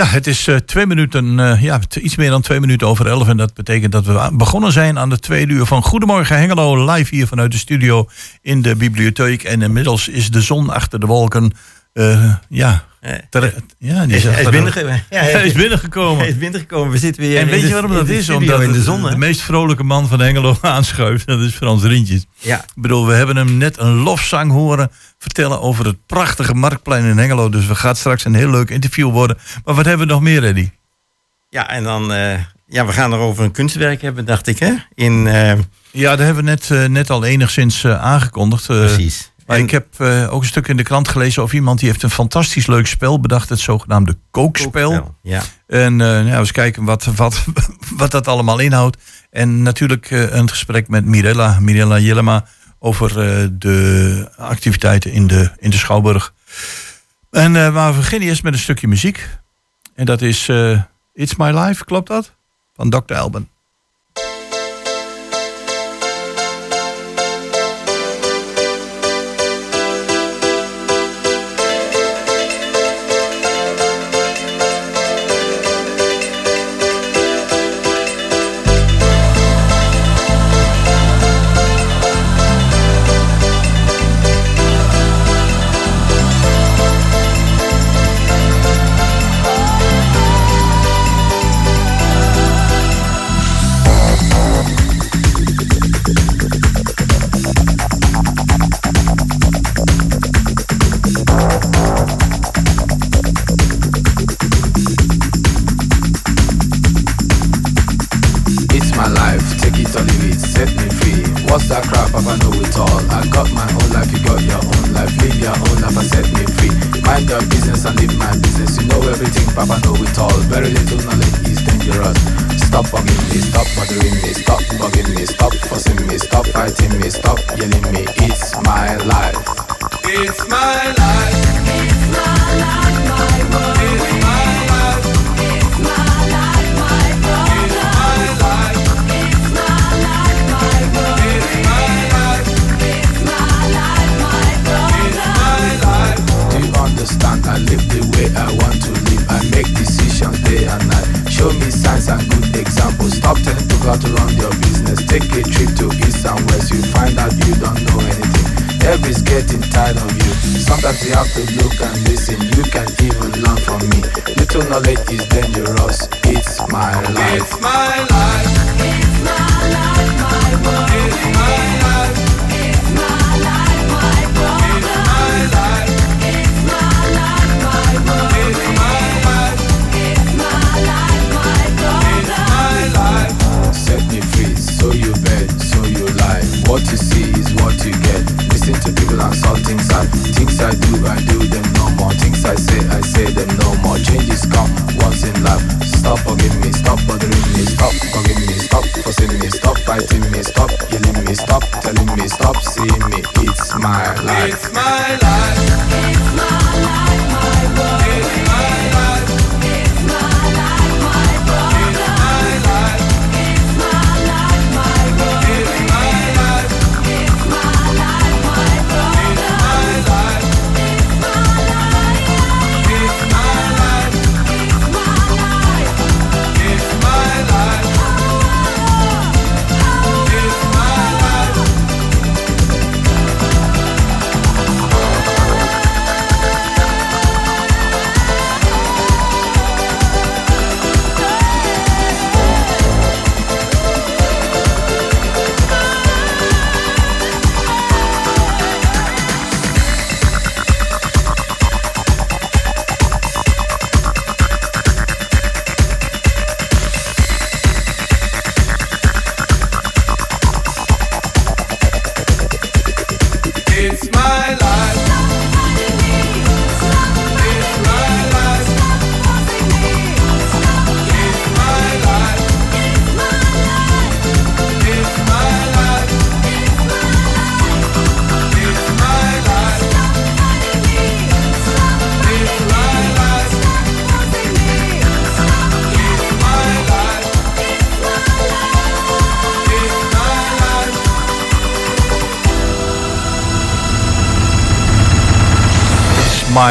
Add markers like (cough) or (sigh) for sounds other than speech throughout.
Ja, het is uh, twee minuten, uh, ja, iets meer dan twee minuten over elf. En dat betekent dat we begonnen zijn aan de tweede uur van Goedemorgen Hengelo. Live hier vanuit de studio in de bibliotheek. En inmiddels is de zon achter de wolken. Uh, ja, ja, die is, hij, is binnengekomen. Ja, hij, is binnengekomen. Hij is binnengekomen. We zitten weer en weet je waarom dat is? Omdat in de, zon, de, meest vrolijke man van Hengelo (laughs) aanschuift. Dat is Frans Rintjes. Ja. Ik bedoel, we hebben hem net een lofzang horen vertellen over het prachtige marktplein in Hengelo. Dus we gaan straks een heel leuk interview worden. Maar wat hebben we nog meer, Eddie? Ja, en dan... Uh, ja, we gaan er over een kunstwerk hebben, dacht ik, hè? In... Uh, ja, dat hebben we net, uh, net al enigszins aangekondigd. Precies. Maar ik heb uh, ook een stuk in de krant gelezen over iemand die heeft een fantastisch leuk spel bedacht. Het zogenaamde kookspel. kookspel ja. En uh, nou, eens kijken wat, wat, (laughs) wat dat allemaal inhoudt. En natuurlijk uh, een gesprek met Mirella, Mirella Jellema over de activiteiten in de, in de Schouwburg. En maar we beginnen eerst met een stukje muziek. En dat is It's My Life, klopt dat? Van Dr. Alban.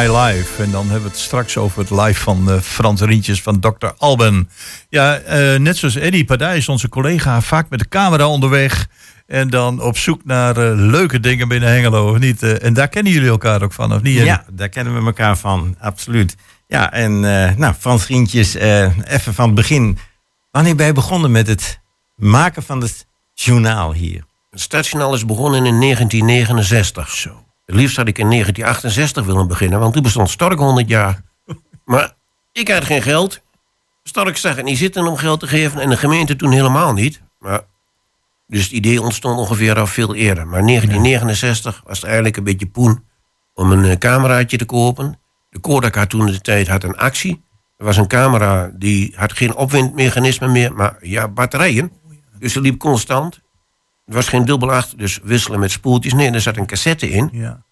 My Life. En dan hebben we het straks over het live van uh, Frans Rientjes van Dr. Alben. Ja, uh, net zoals Eddie Padij is onze collega vaak met de camera onderweg. En dan op zoek naar uh, leuke dingen binnen Hengelo, of niet? en daar kennen jullie elkaar ook van, of niet? Ja, daar kennen we elkaar van, absoluut. Ja, en nou, Frans Rientjes, even van het begin. Wanneer ben je begonnen met het maken van het journaal hier? Het Stadsjournaal is begonnen in 1969. Zo. Het liefst had ik in 1968 willen beginnen, want toen bestond Stork 100 jaar. Maar ik had geen geld. Stork zag het niet zitten om geld te geven en de gemeente toen helemaal niet. Maar, dus het idee ontstond ongeveer al veel eerder. Maar 1969 was het eigenlijk een beetje poen om een uh, cameraatje te kopen. De Kodak had toen de tijd had een actie. Er was een camera die had geen opwindmechanisme meer, maar ja, batterijen. Dus ze liep constant. Er was geen dubbel acht, dus wisselen met spoeltjes. Nee, er zat een cassette in. Ja.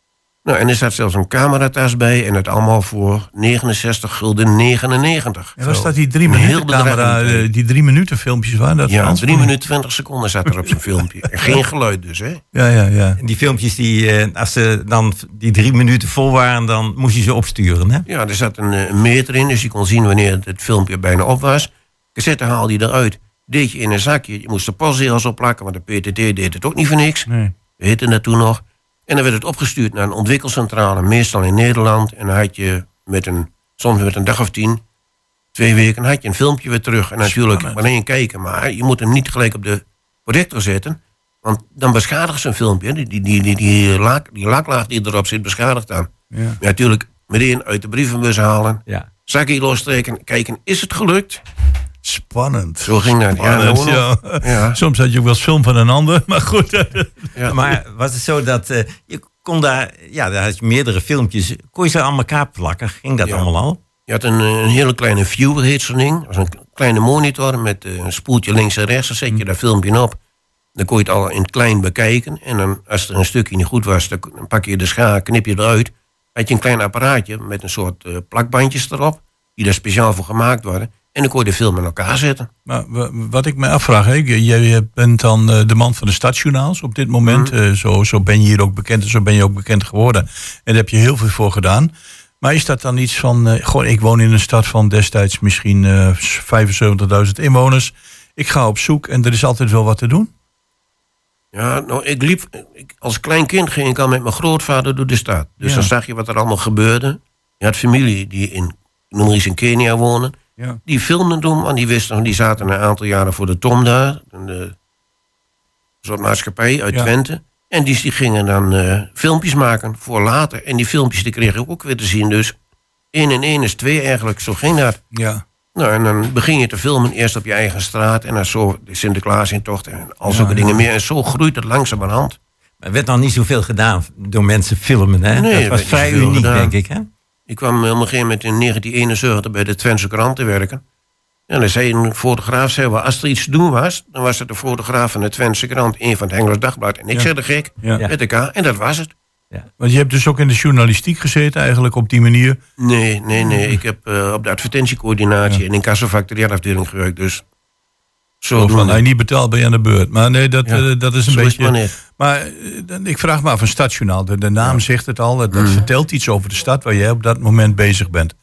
Nou, en er zat zelfs een cameratas bij. En het allemaal voor 69 gulden 99. En was dat die drie minuten camera, eh, die drie minuten filmpjes waren dat? Ja, drie minuten 20 seconden zat er op zijn filmpje. En geen geluid dus, hè? Ja, ja, ja. En die filmpjes, die, eh, als ze dan die drie minuten vol waren, dan moest je ze opsturen, hè? Ja, er zat een, eh, een meter in, dus je kon zien wanneer het filmpje bijna op was. Cassette haalde je eruit deed je in een zakje. Je moest de postzegels opplakken, want de PTT deed het ook niet voor niks. Nee. We heten dat toen nog. En dan werd het opgestuurd naar een ontwikkelcentrale, meestal in Nederland. En dan had je met een, soms met een dag of tien, twee weken, had je een filmpje weer terug. En natuurlijk alleen kijken, maar je moet hem niet gelijk op de projector zetten. Want dan beschadigt een filmpje. Die, die, die, die, die, laak, die laklaag die erop zit, beschadigt dan. Ja. ja natuurlijk meteen uit de brievenbus halen. Ja. Zakje lostrekken, kijken, is het gelukt? Spannend. Zo ging dat. ja, ja. Soms had je ook wel eens film van een ander, (laughs) maar goed. Ja. Maar was het zo dat uh, je kon daar, ja, daar had je meerdere filmpjes. Kon je ze aan elkaar plakken? Ging dat allemaal al? Je had een, een hele kleine viewer, heet zo'n ding. Dat was een kleine monitor met uh, een spoeltje links en rechts. Dan zet je hm. daar filmpje op. Dan kon je het al in het klein bekijken. En dan, als er een stukje niet goed was, dan pak je de schaar, knip je eruit. had je een klein apparaatje met een soort uh, plakbandjes erop. Die daar speciaal voor gemaakt worden. En dan kon je de film elkaar zetten. Maar wat ik me afvraag, hè, jij bent dan eh, de man van de stadsjournaals op dit moment. Mhm. Eh, zo, zo ben je hier ook bekend en zo ben je ook bekend geworden. En daar heb je heel veel voor gedaan. Maar is dat dan iets van, uh, gewoon, ik woon in een stad van destijds misschien uh, 75.000 inwoners. Ik ga op zoek en er is altijd wel wat te doen? Ja, nou, ik liep, ik, als klein kind ging ik al met mijn grootvader door de stad. Dus dan zag je wat er allemaal gebeurde. Je had familie die in, noem eens in Kenia wonen. Ja. Die filmden toen, want die wisten, die zaten een aantal jaren voor de Tom daar. Een, soort maatschappij uit Twente. En die, die gingen dan uh, filmpjes maken voor later. En die filmpjes die kreeg ik ook weer te zien. Dus één en één is twee eigenlijk, zo ging dat. Ja. Nou, en dan begin je te filmen eerst op je eigen straat. En dan zo de Sinterklaas in tocht en al zulke dingen meer. En zo groeit het langzamerhand. Er werd dan niet zoveel gedaan door mensen filmen, hè? Nee, dat was vrij uniek, denk ik, hè? Ik kwam op een gegeven moment in 1971 bij de Twentse krant te werken. En dan zei een fotograaf, zei, well, als er iets te doen was, dan was het de fotograaf van de Twentse krant, een van het Engels Dagblad. En ik ja. zei de gek, ja. met elkaar, en dat was het. Ja. Want je hebt dus ook in de journalistiek gezeten, eigenlijk op die manier? Nee, nee, nee. Ik heb uh, op de advertentiecoördinatie en in kassafactoriaalafdeling gewerkt. Dus zo van, hij niet betaald ben je aan de beurt. Maar nee, dat, ja, uh, dat is een beetje... Is maar uh, ik vraag me af, een stadsjournaal. De, de naam ja. zegt het al. Dat, mm. vertelt iets over de stad waar jij op dat moment bezig bent.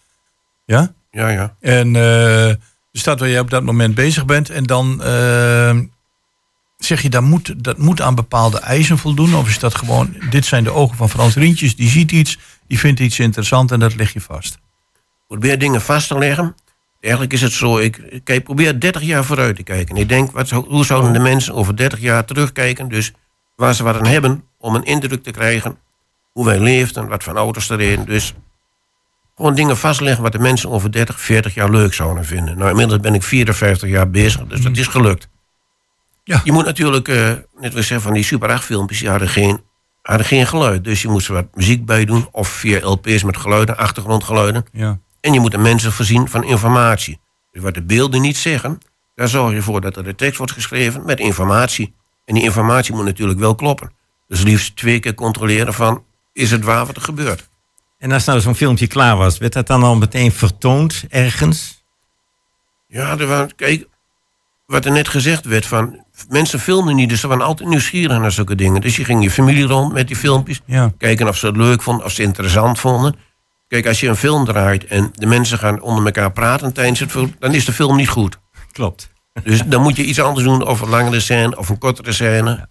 Ja? Ja, ja. En uh, de stad waar jij op dat moment bezig bent. En dan zeg je, dat moet, dat moet aan bepaalde eisen voldoen. Of is dat gewoon, dit zijn de ogen van Frans Rientjes. Die ziet iets, die vindt iets interessant en dat leg je vast. Probeer dingen vast te leggen Eigenlijk is het zo, ik, ik probeer 30 jaar vooruit te kijken. Ik denk, wat, hoe zouden de mensen over 30 jaar terugkijken? Dus waar ze wat aan hebben om een indruk te krijgen hoe wij leefden, wat van auto's er reden. Dus gewoon dingen vastleggen wat de mensen over 30, 40 jaar leuk zouden vinden. Nou, inmiddels ben ik 54 jaar bezig, dus dat is gelukt. Ja. Je moet natuurlijk, uh, net we zeggen van die Super 8 filmpjes, die hadden geen, hadden geen geluid. Dus je moest er wat muziek bij doen, of via LP's met geluiden, achtergrondgeluiden. Ja. En je moet de mensen voorzien van informatie. Dus wat de beelden niet zeggen, daar zorg je voor dat er de tekst wordt geschreven met informatie. En die informatie moet natuurlijk wel kloppen. Dus liefst twee keer controleren van, is het waar wat er gebeurt? En als nou zo'n filmpje klaar was, werd dat dan al meteen vertoond ergens? Ja, er waren, kijk, wat er net gezegd werd van, mensen filmen niet, dus ze waren altijd nieuwsgierig naar zulke dingen. Dus je ging je familie rond met die filmpjes, kijken of ze het leuk vonden, of ze het interessant vonden. Kijk, als je een film draait en de mensen gaan onder elkaar praten tijdens het film, dan is de film niet goed. Klopt. Dus dan moet je iets anders doen, of een langere scène, of een kortere scène.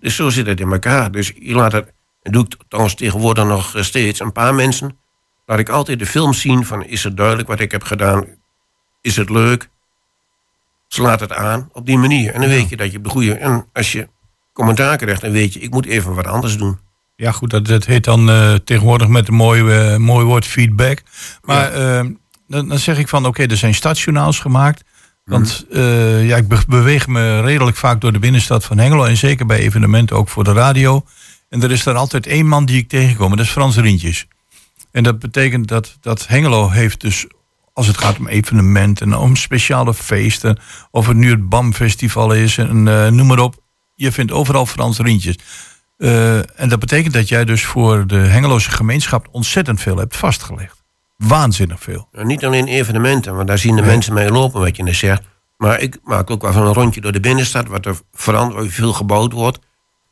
Dus zo zit het in elkaar. Dus je laat het, en doe ik trouwens tegenwoordig nog steeds, een paar mensen, laat ik altijd de film zien van, is het duidelijk wat ik heb gedaan? Is het leuk? Ze laat het aan op die manier. En dan weet je dat je op de goede... En als je commentaar krijgt, dan weet je, ik moet even wat anders doen. Ja, goed, dat, dat heet dan uh, tegenwoordig met een mooi, uh, mooi woord feedback. Maar ja. uh, dan, dan, zeg ik van, oké, okay, er zijn stadsjournaals gemaakt. Want mm. ja, ik beweeg me redelijk vaak door de binnenstad van Hengelo. En zeker bij evenementen ook voor de radio. En er is daar altijd één man die ik tegenkom. En dat is Frans Rientjes. En dat betekent dat, dat Hengelo heeft dus, als het gaat om evenementen, om speciale feesten, of het nu het BAM-festival is, en noem maar op. Je vindt overal Frans Rientjes. Uh, en dat betekent dat jij dus voor de Hengeloze gemeenschap ontzettend veel hebt vastgelegd. Waanzinnig veel. Niet alleen evenementen, want daar zien de mensen mee lopen, wat je net zegt. Maar ik maak ook wel van een rondje door de binnenstad, wat er verandert, veel gebouwd wordt.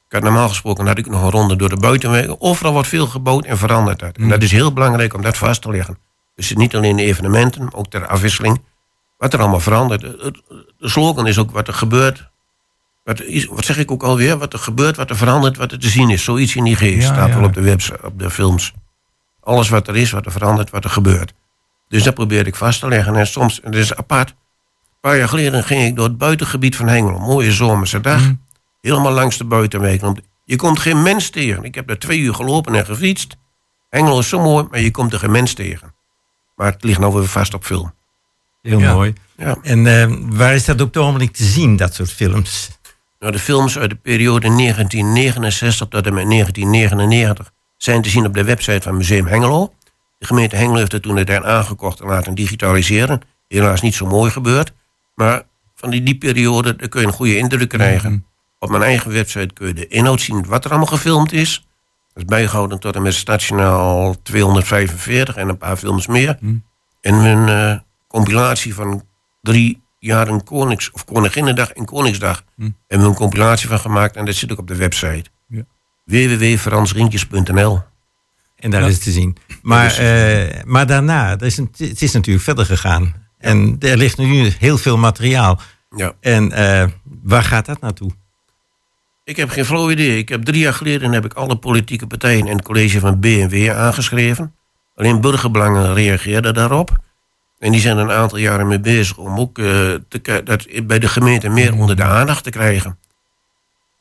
Ik had normaal gesproken had ik nog een ronde door de buitenwegen. Overal wordt veel gebouwd en verandert dat. En dat is heel belangrijk om dat vast te leggen. Dus niet alleen de evenementen, ook ter afwisseling. Wat er allemaal verandert. De slogan is ook wat er gebeurt wat, is, wat zeg ik ook alweer? Wat er gebeurt, wat er verandert, wat er te zien is. Zoiets in die geest ja, staat ja. wel op de website, op de films. Alles wat er is, wat er verandert, wat er gebeurt. Dus dat probeer ik vast te leggen. En soms, en dat is apart. Een paar jaar geleden ging ik door het buitengebied van Hengelo. Mooie zomerse dag. Mm. Helemaal langs de buitenwegen. Je komt geen mens tegen. Ik heb daar twee uur gelopen en gefietst. Hengelo is zo mooi, maar je komt er geen mens tegen. Maar het ligt nou weer vast op film. Heel ja. mooi. Ja. En uh, waar is dat op het ogenblik te zien, dat soort films? Nou, de films uit de periode 1969 tot en met 1999 zijn te zien op de website van Museum Hengelo. De gemeente Hengelo heeft het toen het daar aangekocht en laten digitaliseren. Helaas niet zo mooi gebeurd. Maar van die, die periode daar kun je een goede indruk krijgen. Mm -hmm. Op mijn eigen website kun je de inhoud zien wat er allemaal gefilmd is. Dat is bijgehouden tot en met Stationaal 245 en een paar films meer. Mm. En een uh, compilatie van drie jaren Konings, of Koninginnedag en Koningsdag. Hm. Hebben we een compilatie van gemaakt en dat zit ook op de website. Ja. En daar ja. is het te zien. Maar, uh, maar daarna, het is, een, het is natuurlijk verder gegaan. Ja. En er ligt nu heel veel materiaal. Ja. En uh, waar gaat dat naartoe? Ik heb geen flauw idee. Ik heb drie jaar geleden heb ik alle politieke partijen en het college van BNW aangeschreven. Alleen burgerbelangen reageerden daarop. En die zijn er een aantal jaren mee bezig om ook uh, te, dat bij de gemeente meer onder de aandacht te krijgen.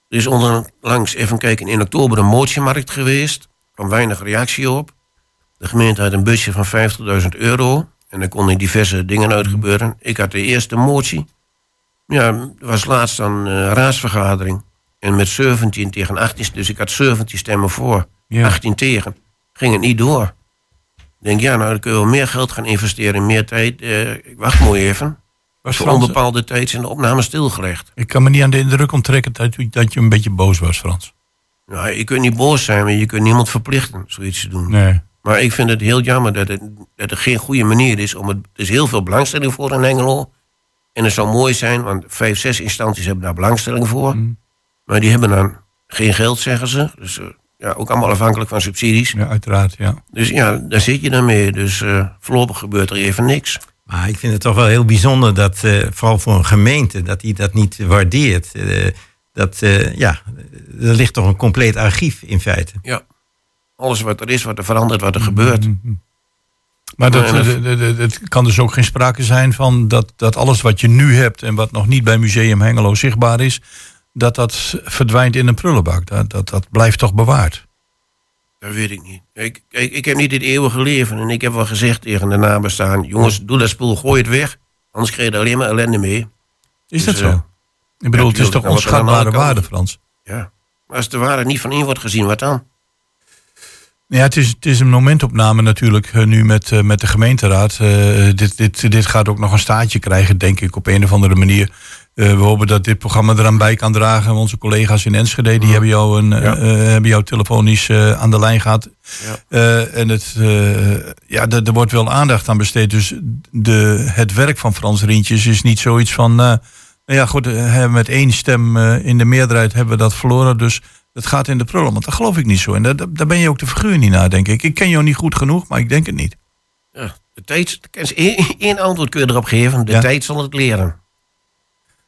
Er is onlangs, even kijken, in oktober een mootiemarkt geweest. kwam weinig reactie op. De gemeente had een budget van 50.000 euro. En er konden diverse dingen uit gebeuren. Ik had de eerste motie. Ja, er was laatst een uh, raadsvergadering. En met 17 tegen 18, dus ik had 17 stemmen voor, ja. 18 tegen. Ging het niet door denk, ja, nou dan kun je wel meer geld gaan investeren in meer tijd. Uh, ik wacht mooi even. Was voor Frans, onbepaalde tijd zijn de opnames stilgelegd. Ik kan me niet aan de indruk onttrekken dat, dat je een beetje boos was, Frans. Nou, je kunt niet boos zijn, maar je kunt niemand verplichten zoiets te doen. Nee. Maar ik vind het heel jammer dat het, dat het geen goede manier is. Om het, er is heel veel belangstelling voor in Engelo. En het zou mooi zijn, want vijf, zes instanties hebben daar belangstelling voor. Mm. Maar die hebben dan geen geld, zeggen ze. Dus uh, ja, ook allemaal afhankelijk van subsidies. Ja, uiteraard, ja. Dus ja, daar zit je dan mee. Dus uh, voorlopig gebeurt er even niks. Maar ik vind het toch wel heel bijzonder dat, uh, vooral voor een gemeente, dat die dat niet waardeert. Uh, dat, ja, er ligt toch een compleet archief in feite. Ja, alles wat er is, wat er verandert, wat er gebeurt. Mm -hmm. Maar dat, het kan dus ook geen sprake zijn van dat, dat alles wat je nu hebt en wat nog niet bij Museum Hengelo zichtbaar is, dat dat verdwijnt in een prullenbak. Dat, dat, dat blijft toch bewaard? Dat weet ik niet. Ik, ik, ik heb niet dit eeuwige leven. En ik heb wel gezegd tegen de nabestaan... jongens, doe dat spul, gooi het weg. Anders krijg je er alleen maar ellende mee. Is dat dus, zo? Uh, ik bedoel, ja, het is toch onschatbare waarde, Frans? Ja. Maar als de waarde niet van in wordt gezien, wat dan? Ja, het is, het is een momentopname natuurlijk uh, nu met, uh, met de gemeenteraad. Uh, dit, dit, dit gaat ook nog een staartje krijgen, denk ik, op een of andere manier. Uh, we hopen dat dit programma eraan bij kan dragen. Onze collega's in Enschede die hebben jou, een, ja. uh, hebben jou telefonisch aan de lijn gehad. Ja. en het, ja, er wordt wel aandacht aan besteed. Dus de, het werk van Frans Rientjes is niet zoiets van. nou ja, goed, met één stem in de meerderheid hebben we dat verloren. Dus dat gaat in de prullen. Want dat geloof ik niet zo. En daar, daar ben je ook de figuur niet naar, denk ik. Ik ken jou niet goed genoeg, maar ik denk het niet. Ja, de tijd, één antwoord kun je erop geven. De tijd zal het leren.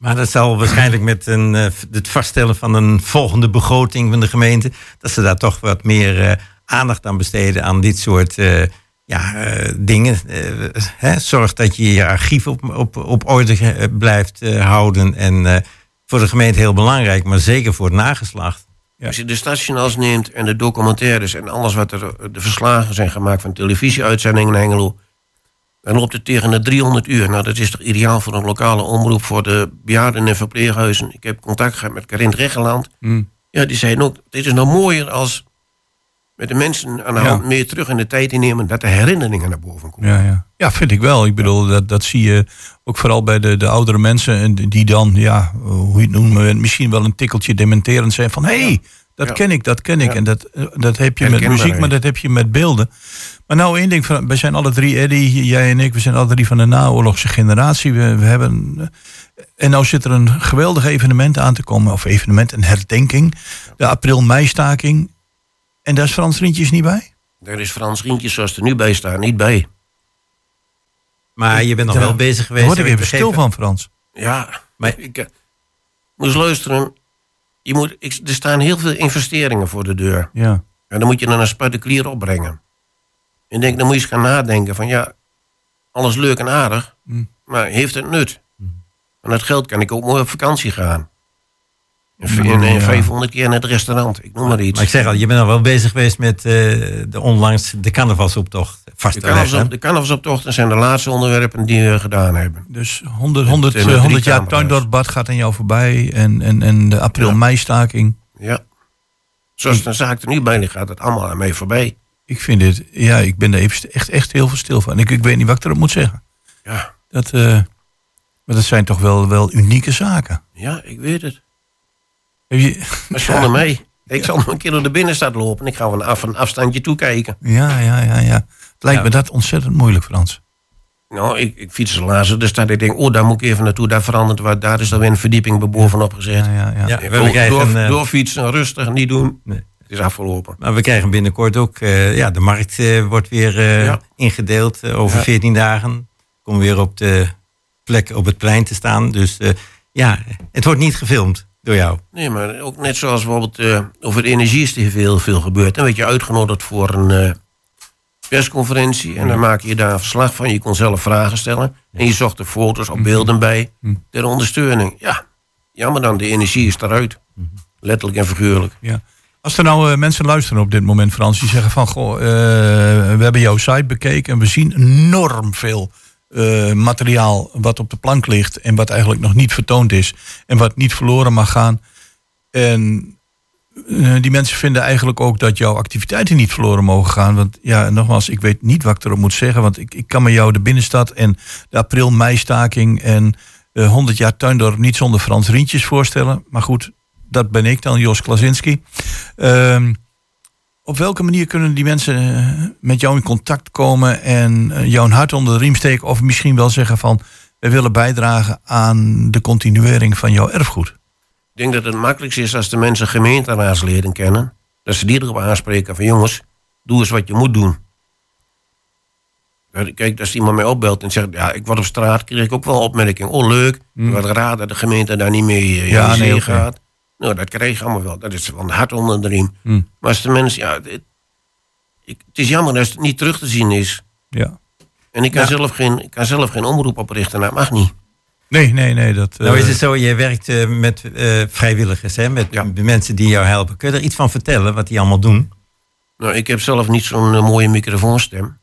Maar dat zal waarschijnlijk met een, uh, het vaststellen van een volgende begroting van de gemeente, dat ze daar toch wat meer uh, aandacht aan besteden aan dit soort uh, ja, dingen. Hè, zorg dat je je archief op, op, op orde blijft houden. En voor de gemeente heel belangrijk, maar zeker voor het nageslacht. Als je de stationals neemt en de documentaires en alles wat er de verslagen zijn gemaakt van televisieuitzendingen in Hengelo, dan loopt het tegen de 300 uur. Nou, dat is toch ideaal voor een lokale omroep voor de bejaarden en verpleeghuizen. Ik heb contact gehad met Karin Regeland. Mm. Ja, die zei ook, dit is nog mooier als met de mensen aan de hand meer terug in de tijd innemen, dat de herinneringen naar boven komen. Ja, ja. ja vind ik wel. Ik bedoel, dat, dat zie je ook vooral bij de, de oudere mensen, die dan, ja, hoe je het noemen, misschien wel een tikkeltje dementerend zijn van, hé, hey, dat ken ik, dat ken ik. En dat, dat heb je met muziek, maar dat heb je met beelden. Maar nou één ding, we zijn alle drie, Eddie, jij en ik, we zijn alle drie van de naoorlogse generatie. We, we hebben, en nou zit er een geweldig evenement aan te komen, of evenement, een herdenking. De april-meistaking. En daar is Frans Rientjes niet bij? Daar is Frans Rientjes, zoals er nu bij staat, niet bij. Maar je bent nog wel bezig geweest. Daar word ik even stil van, Frans. Ja, maar ik uh, moest luisteren. Je moet, ik, er staan heel veel investeringen voor de deur. Ja. En dan moet je dan een particulier opbrengen. En denk, dan moet je eens gaan nadenken van ja, alles leuk en aardig, mm. maar heeft het nut? Mm. Van dat geld kan ik ook mooi op vakantie gaan. En, 500 keer naar het restaurant, ik noem maar iets. Maar ik zeg al, je bent al wel bezig geweest met uh, de onlangs de carnavalsoptocht vast de, carnavalsop, de carnavalsoptochten zijn de laatste onderwerpen die we gedaan hebben. Dus 100, 100, 100 jaar tuindorpbad gaat aan jou voorbij en, en, en de april-mei-staking. Ja. Zoals de zaak er nu bij gaat het allemaal aan mij voorbij. Ik vind dit, ja, ik ben er even echt, echt heel veel stil van. Ik, ik weet niet wat ik erop moet zeggen. Ja. Dat, uh, maar dat zijn toch wel, wel unieke zaken. Ja, ik weet het. Heb je... Maar zonder (laughs) mee. Ik zal nog een keer door de binnenstad lopen. Ik ga van af een afstandje toekijken. Ja, ja, ja, ja. Het lijkt me dat ontzettend moeilijk, Frans. Nou, ik, ik fiets er laatst. Dus daar ik denk, oh, daar moet ik even naartoe. Daar verandert wat. Daar is dan weer een verdieping bovenop gezet. Ja, ja, ja. ja we door, een, uh... doorfietsen, rustig, niet doen. Nee is afgelopen. Maar we krijgen binnenkort ook, uh, ja, de markt uh, wordt weer uh, ingedeeld over ja. 14 dagen. Komen weer op de plek op het plein te staan. Dus ja, het wordt niet gefilmd door jou. Nee, maar ook net zoals bijvoorbeeld over energie is er veel, veel gebeurd. Dan werd je uitgenodigd voor een persconferentie. En dan maak je daar een verslag van. Je kon zelf vragen stellen. En je zocht er foto's of beelden bij. Mhm. Ter ondersteuning. Ja, jammer dan, de energie is eruit. Mhm. Letterlijk en figuurlijk. Ja. Als er nou uh, mensen luisteren op dit moment, Frans, die zeggen van goh, uh, we hebben jouw site bekeken en we zien enorm veel uh, materiaal wat op de plank ligt en wat eigenlijk nog niet vertoond is en wat niet verloren mag gaan. En die mensen vinden eigenlijk ook dat jouw activiteiten niet verloren mogen gaan. Want ja, nogmaals, ik weet niet wat ik erop moet zeggen. Want ik, ik kan me jou de binnenstad en de april-meistaking en 100 jaar tuindorp niet zonder Frans Rientjes voorstellen. Maar goed, dat ben ik dan, Jos Klasinski. Ehm, op welke manier kunnen die mensen eh, met jou in contact komen en jou een hart onder de riem steken? Of misschien wel zeggen van, we willen bijdragen aan de continuering van jouw erfgoed? Ik denk dat het makkelijkst is als de mensen gemeenteraads leren kennen. Dat ze die erop aanspreken van jongens, doe eens wat je moet doen. Kijk, als iemand mij opbelt en zegt, ja, ik word op straat, krijg ik ook wel opmerking. Oh, leuk, mm. wat raar dat de gemeente daar niet mee uh, ja, nee, gaat. Nou, dat kreeg je allemaal wel. Dat is van hart onder de riem. Hmm. Maar als de mensen, ja, het, ik, het is jammer dat het niet terug te zien is. Ja. En ik kan, zelf, geen, ik kan zelf geen omroep oprichten, dat mag niet. Nee, nee, nee. Dat, Nou is het zo, je werkt uh, met uh, vrijwilligers, hè? met ja. mensen die jou helpen. Kun je er iets van vertellen, wat die allemaal doen? Nou, ik heb zelf niet zo'n uh, mooie microfoonstem.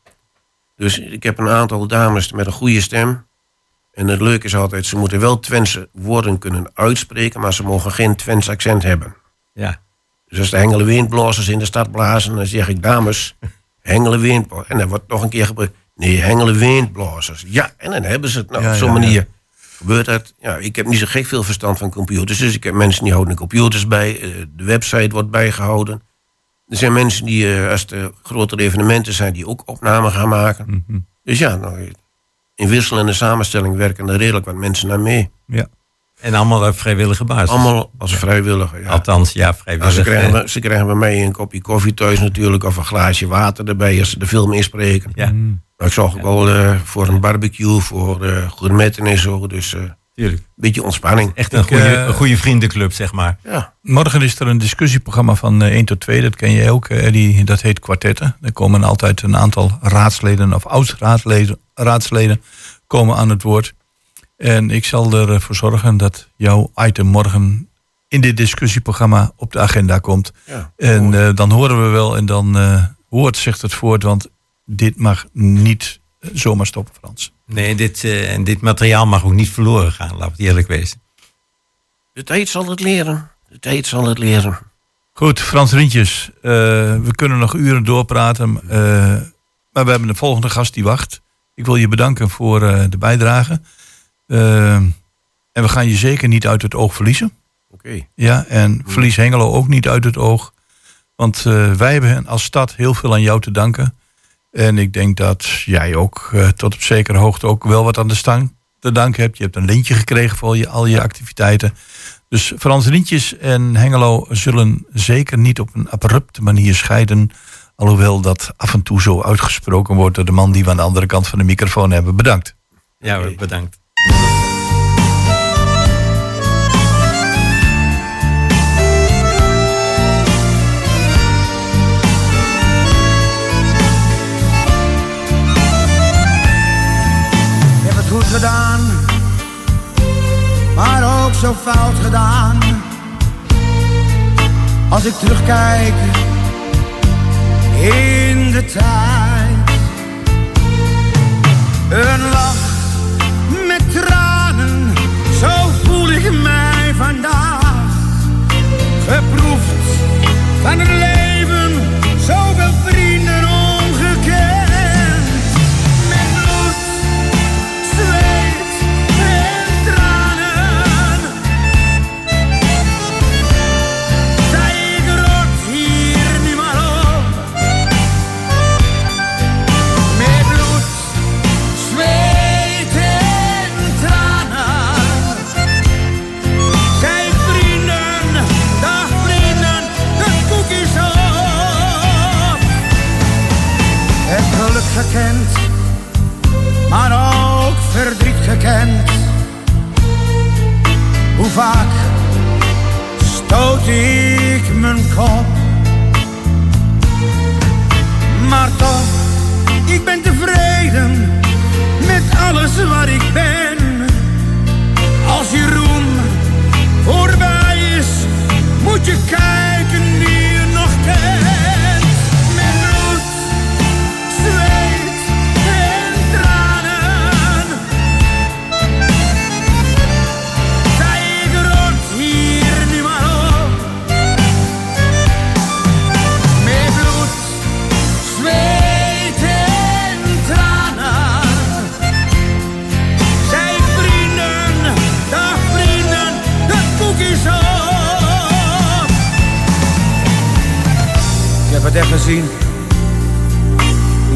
Dus ik heb een aantal dames met een goede stem. En het leuke is altijd, ze moeten wel Twentse woorden kunnen uitspreken, maar ze mogen geen Twents accent hebben. Ja. Dus als de hengele windblazers in de stad blazen, dan zeg ik dames, hengele windblazers. En dan wordt nog een keer gebruikt, nee, hengele windblazers. Ja, en dan hebben ze het nou, op zo'n manier. Gebeurt dat? Ja, ik heb niet zo gek veel verstand van computers, dus ik heb mensen die houden computers bij, eh, de website wordt bijgehouden. Er zijn mensen die, eh, als er grotere evenementen zijn, die ook opnamen gaan maken. Mhm. Dus ja, nou, in wisselende samenstelling werken er redelijk wat mensen naar mee. Ja. En allemaal op vrijwillige basis? Allemaal als vrijwilliger, ja. Althans, ja, vrijwillig. ze, krijgen, ze krijgen bij mij een kopje koffie thuis natuurlijk... of een glaasje water erbij als ze de film inspreken. Ja. Ik zorg ook wel uh, voor een barbecue, voor uh, gourmetten en zo. Dus uh, Tuurlijk. beetje ontspanning. Echt een goede, een goede vriendenclub, zeg maar. Ja. Morgen is er een discussieprogramma van 1 tot 2. Dat ken je ook, Eddie. Dat heet Kwartetten. Er komen altijd een aantal raadsleden of oud-raadsleden raadsleden komen aan het woord. En ik zal ervoor zorgen dat jouw item morgen in dit discussieprogramma op de agenda komt. Ja, en uh, dan horen we wel en dan uh, hoort zich het voort, want dit mag niet zomaar stoppen, Frans. Nee, dit, uh, en dit materiaal mag ook niet verloren gaan, laat het eerlijk wezen. De tijd zal het leren. De tijd zal het leren. Goed, Frans Rintjes, we kunnen nog uren doorpraten, maar we hebben de volgende gast die wacht. Ik wil je bedanken voor de bijdrage. Uh, en we gaan je zeker niet uit het oog verliezen. Oké. Okay. Ja, en verlies Hengelo ook niet uit het oog. Want uh, wij hebben als stad heel veel aan jou te danken. En ik denk dat jij ook uh, tot op zekere hoogte ook wel wat aan de stang te danken hebt. Je hebt een lintje gekregen voor je, al je activiteiten. Dus Frans Lintjes en Hengelo zullen zeker niet op een abrupte manier scheiden. Alhoewel dat af en toe zo uitgesproken wordt door de man die we aan de andere kant van de microfoon hebben. Bedankt. Ja, bedankt. Als ik terugkijk in de tijd, een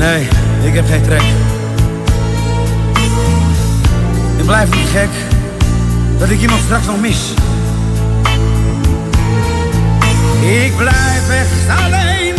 Nee, ik heb geen trek. Het blijft niet gek dat ik iemand straks nog mis. Ik blijf echt alleen,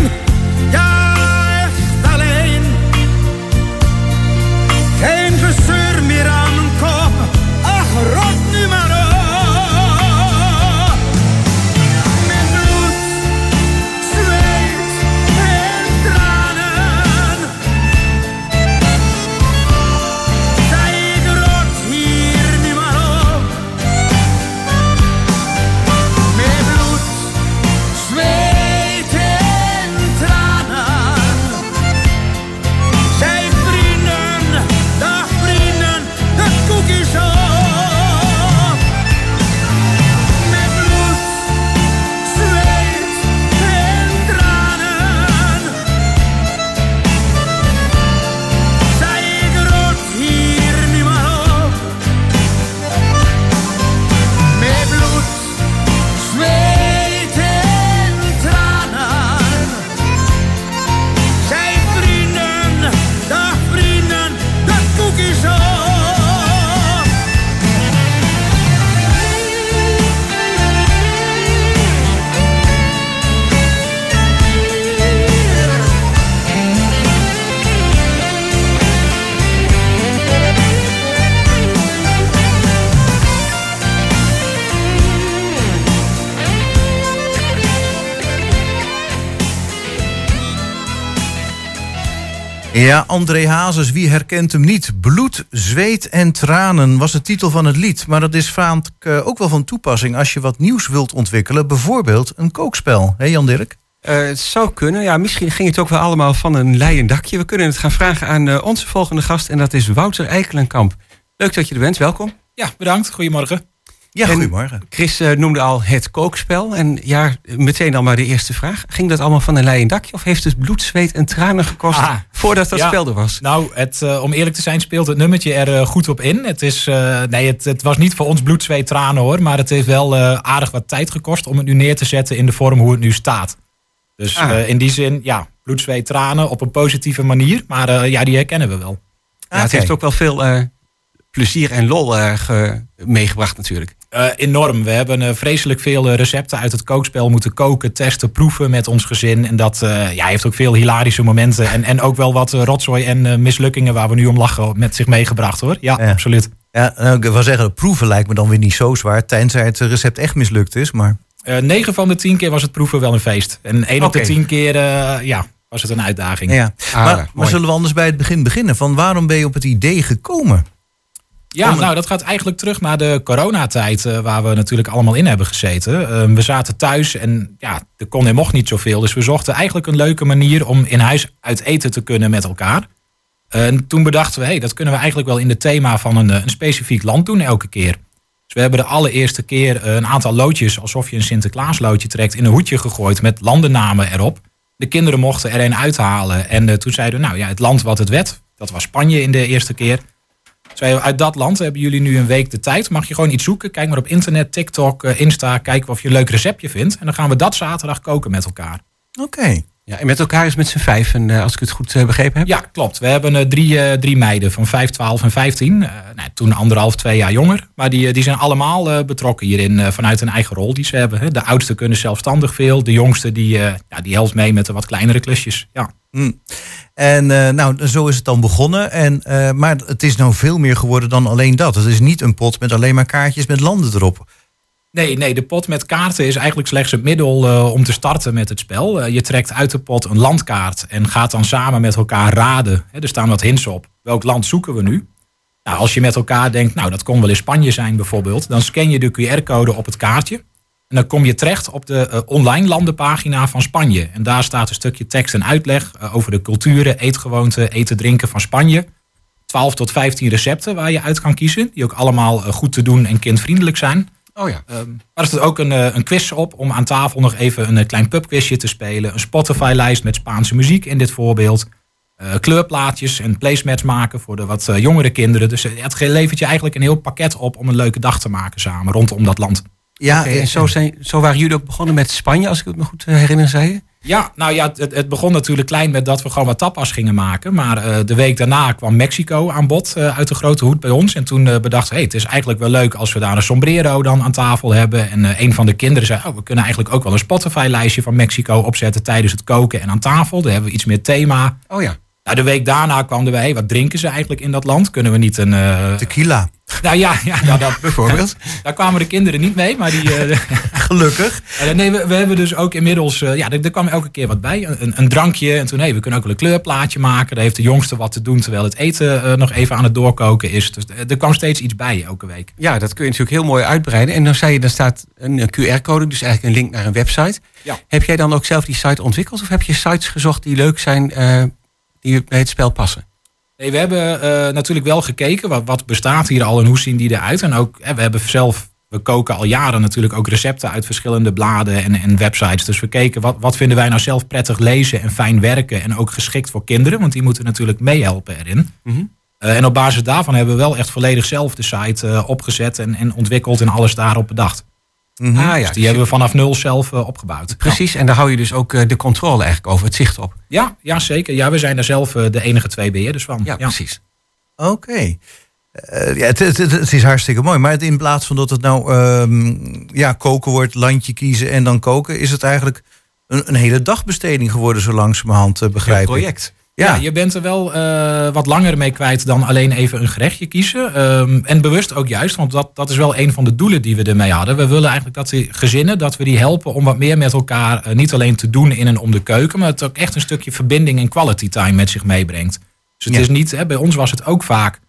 Ja, André Hazes, wie herkent hem niet? Bloed, zweet en tranen was de titel van het lied. Maar dat is vaak uh, ook wel van toepassing als je wat nieuws wilt ontwikkelen. Bijvoorbeeld een kookspel. Hé Jan-Dirk? Uh, het zou kunnen. Ja, misschien ging het ook wel allemaal van een leien dakje. We kunnen het gaan vragen aan uh, onze volgende gast. En dat is Wouter Eikelenkamp. Leuk dat je er bent. Welkom. Ja, bedankt. Goedemorgen. Ja, goedemorgen. Chris uh, noemde al het kookspel. En ja, meteen dan maar de eerste vraag. Ging dat allemaal van een leien dakje? Of heeft het bloed, zweet en tranen gekost ah, voordat dat spel er was? Nou, het, uh, om eerlijk te zijn speelt het nummertje er uh, goed op in. Het, is, nee, het, het, was niet voor ons bloed, zweet, tranen hoor. Maar het heeft wel aardig wat tijd gekost om het nu neer te zetten in de vorm hoe het nu staat. Dus ah. in die zin, ja, bloed, zweet, tranen op een positieve manier. Maar ja, die herkennen we wel. Ja, het heeft ook wel veel plezier en lol meegebracht natuurlijk. Uh, enorm. We hebben uh, vreselijk veel uh, recepten uit het kookspel moeten koken, testen, proeven met ons gezin. En dat ja, heeft ook veel hilarische momenten. En, en ook wel wat rotzooi en mislukkingen waar we nu om lachen met zich meegebracht hoor. Ja, absoluut. Ja, nou, ik wil zeggen, proeven lijkt me dan weer niet zo zwaar. Tenzij het recept echt mislukt is. Maar... 9 van de 10 keer was het proeven wel een feest. En 1 okay. op de 10 keer ja, was het een uitdaging. Ja. Ah, maar, maar zullen we anders bij het begin beginnen? Van waarom ben je op het idee gekomen? Ja, nou dat gaat eigenlijk terug naar de coronatijd uh, waar we natuurlijk allemaal in hebben gezeten. Uh, we zaten thuis en ja, er kon en mocht niet zoveel. Dus we zochten eigenlijk een leuke manier om in huis uit eten te kunnen met elkaar. En toen bedachten we, hey, dat kunnen we eigenlijk wel in het thema van een, een specifiek land doen elke keer. Dus we hebben de allereerste keer een aantal loodjes, alsof je een Sinterklaasloodje trekt, in een hoedje gegooid met landennamen erop. De kinderen mochten er een uithalen. En toen zeiden we, nou ja, het land wat het werd, dat was Spanje in de eerste keer. Zei, uit dat land hebben jullie nu een week de tijd. Mag je gewoon iets zoeken. Kijk maar op internet, TikTok, eh, Insta. Kijk of je een leuk receptje vindt. En dan gaan we dat zaterdag koken met elkaar. Oké. Ja, en met elkaar is met z'n vijf, en, uh, als ik het goed uh, begrepen heb? Ja, klopt. We hebben uh, drie, drie meiden van 5, 12 en 15. nou, toen anderhalf, twee jaar jonger. Maar die, die zijn allemaal betrokken hierin vanuit een eigen rol die ze hebben. Hè. De oudste kunnen zelfstandig veel. De jongste die, ja, die helpt mee met de wat kleinere klusjes. Ja. Mm. En uh, nou, zo is het dan begonnen. En, uh, maar het is nou veel meer geworden dan alleen dat. Het is niet een pot met alleen maar kaartjes met landen erop. Nee, nee, de pot met kaarten is eigenlijk slechts het middel uh, om te starten met het spel. je trekt uit de pot een landkaart en gaat dan samen met elkaar raden. er staan wat hints op. Welk land zoeken we nu? Nou, als je met elkaar denkt, nou dat kon wel in Spanje zijn bijvoorbeeld, dan scan je de QR-code op het kaartje. En dan kom je terecht op de uh, online landenpagina van Spanje. En daar staat een stukje tekst en uitleg over de culturen, eetgewoonten, eten, drinken van Spanje. 12 tot 15 recepten waar je uit kan kiezen. Die ook allemaal goed te doen en kindvriendelijk zijn. Oh ja. Ehm, maar er staat ook een, een quiz op om aan tafel nog even een klein pubquizje te spelen. Een Spotify-lijst met Spaanse muziek in dit voorbeeld. kleurplaatjes en placemats maken voor de wat jongere kinderen. Dus het levert je eigenlijk een heel pakket op om een leuke dag te maken samen rondom dat land. Ja, en zo, zijn, zo waren jullie ook begonnen met Spanje, als ik het me goed eh, herinner, zei je? Ja, nou ja, het, het, begon natuurlijk klein met dat we gewoon wat tapas gingen maken. Maar uh, de week daarna kwam Mexico aan bod uh, uit de grote hoed bij ons. En toen uh, bedachten we, hey, het is eigenlijk wel leuk als we daar een sombrero dan aan tafel hebben. En een van de kinderen zei, oh, we kunnen eigenlijk ook wel een Spotify-lijstje van Mexico opzetten tijdens het koken en aan tafel. Daar hebben we iets meer thema. Oh ja. Nou, de week daarna kwam er bij, hey, wat drinken ze eigenlijk in dat land? Kunnen we niet een... Tequila. Nou ja, ja nou, dat (laughs) bijvoorbeeld. daar kwamen de kinderen niet mee, maar die. Uh, (laughs) Gelukkig. Nee, we, we, hebben dus ook inmiddels. Uh, ja, er, er, kwam elke keer wat bij. Een, een drankje. En toen, hey, we kunnen ook wel een kleurplaatje maken. Daar heeft de jongste wat te doen terwijl het eten nog even aan het doorkoken is. Dus er kwam steeds iets bij elke week. Ja, dat kun je natuurlijk heel mooi uitbreiden. En dan zei je, dan staat een, een QR-code, dus eigenlijk een link naar een website. Ja. Heb jij dan ook zelf die site ontwikkeld? Of heb je sites gezocht die leuk zijn, die bij het spel passen? Nee, we hebben uh, natuurlijk wel gekeken wat, wat bestaat hier al en hoe zien die eruit. En ook, we hebben zelf, we koken al jaren natuurlijk ook recepten uit verschillende bladen en, en websites. Dus we keken wat, wat vinden wij nou zelf prettig lezen en fijn werken. En ook geschikt voor kinderen, want die moeten natuurlijk meehelpen erin. Mm -hmm. uh, en op basis daarvan hebben we wel echt volledig zelf de site uh, opgezet en, en ontwikkeld en alles daarop bedacht. Mm -hmm. ah, ja, dus die hebben we vanaf nul zelf uh, opgebouwd. Precies, en daar hou je dus ook uh, de controle eigenlijk over, het zicht op. Ja, ja zeker. Ja, we zijn daar zelf uh, de enige twee beheerders van. Ja, ja. precies. Oké. Okay. ja, het, het, het, is hartstikke mooi. Maar in plaats van dat het nou um, ja, koken wordt, landje kiezen en dan koken, is het eigenlijk een, een hele dagbesteding geworden, zo langzamerhand begrijp project. Ja. je bent er wel uh, wat langer mee kwijt dan alleen even een gerechtje kiezen. Um, en bewust ook juist, want dat, dat is wel een van de doelen die we ermee hadden. We willen eigenlijk dat die gezinnen, dat we die helpen om wat meer met elkaar uh, niet alleen te doen in en om de keuken, maar het ook echt een stukje verbinding en quality time met zich meebrengt. Dus het is niet, hè, bij ons was het ook vaak,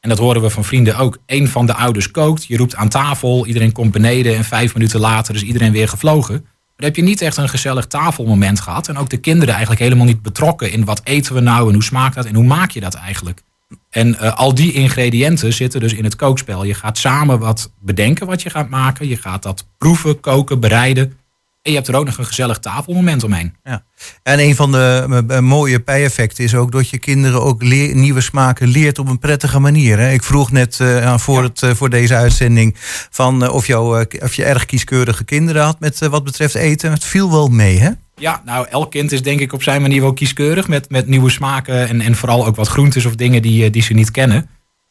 en dat horen we van vrienden ook, een van de ouders kookt, je roept aan tafel, iedereen komt beneden en vijf minuten later is iedereen weer gevlogen heb je niet echt een gezellig tafelmoment gehad. En ook de kinderen eigenlijk helemaal niet betrokken in wat eten we nou en hoe smaakt dat en hoe maak je dat eigenlijk. En uh, al die ingrediënten zitten dus in het kookspel. Je gaat samen wat bedenken wat je gaat maken. Je gaat dat proeven, koken, bereiden. En je hebt er ook nog een gezellig tafelmoment omheen. Ja. En een van de uh, mooie bijeffecten is ook dat je kinderen ook nieuwe smaken leert op een prettige manier. Hè? Ik vroeg net uh, voor, het, uh, voor deze uitzending van of, jou, of je erg kieskeurige kinderen had met wat betreft eten. Het viel wel mee, hè? Ja, nou, elk kind is denk ik op zijn manier wel kieskeurig met, met nieuwe smaken en, en vooral ook wat groentes of dingen die, die ze niet kennen.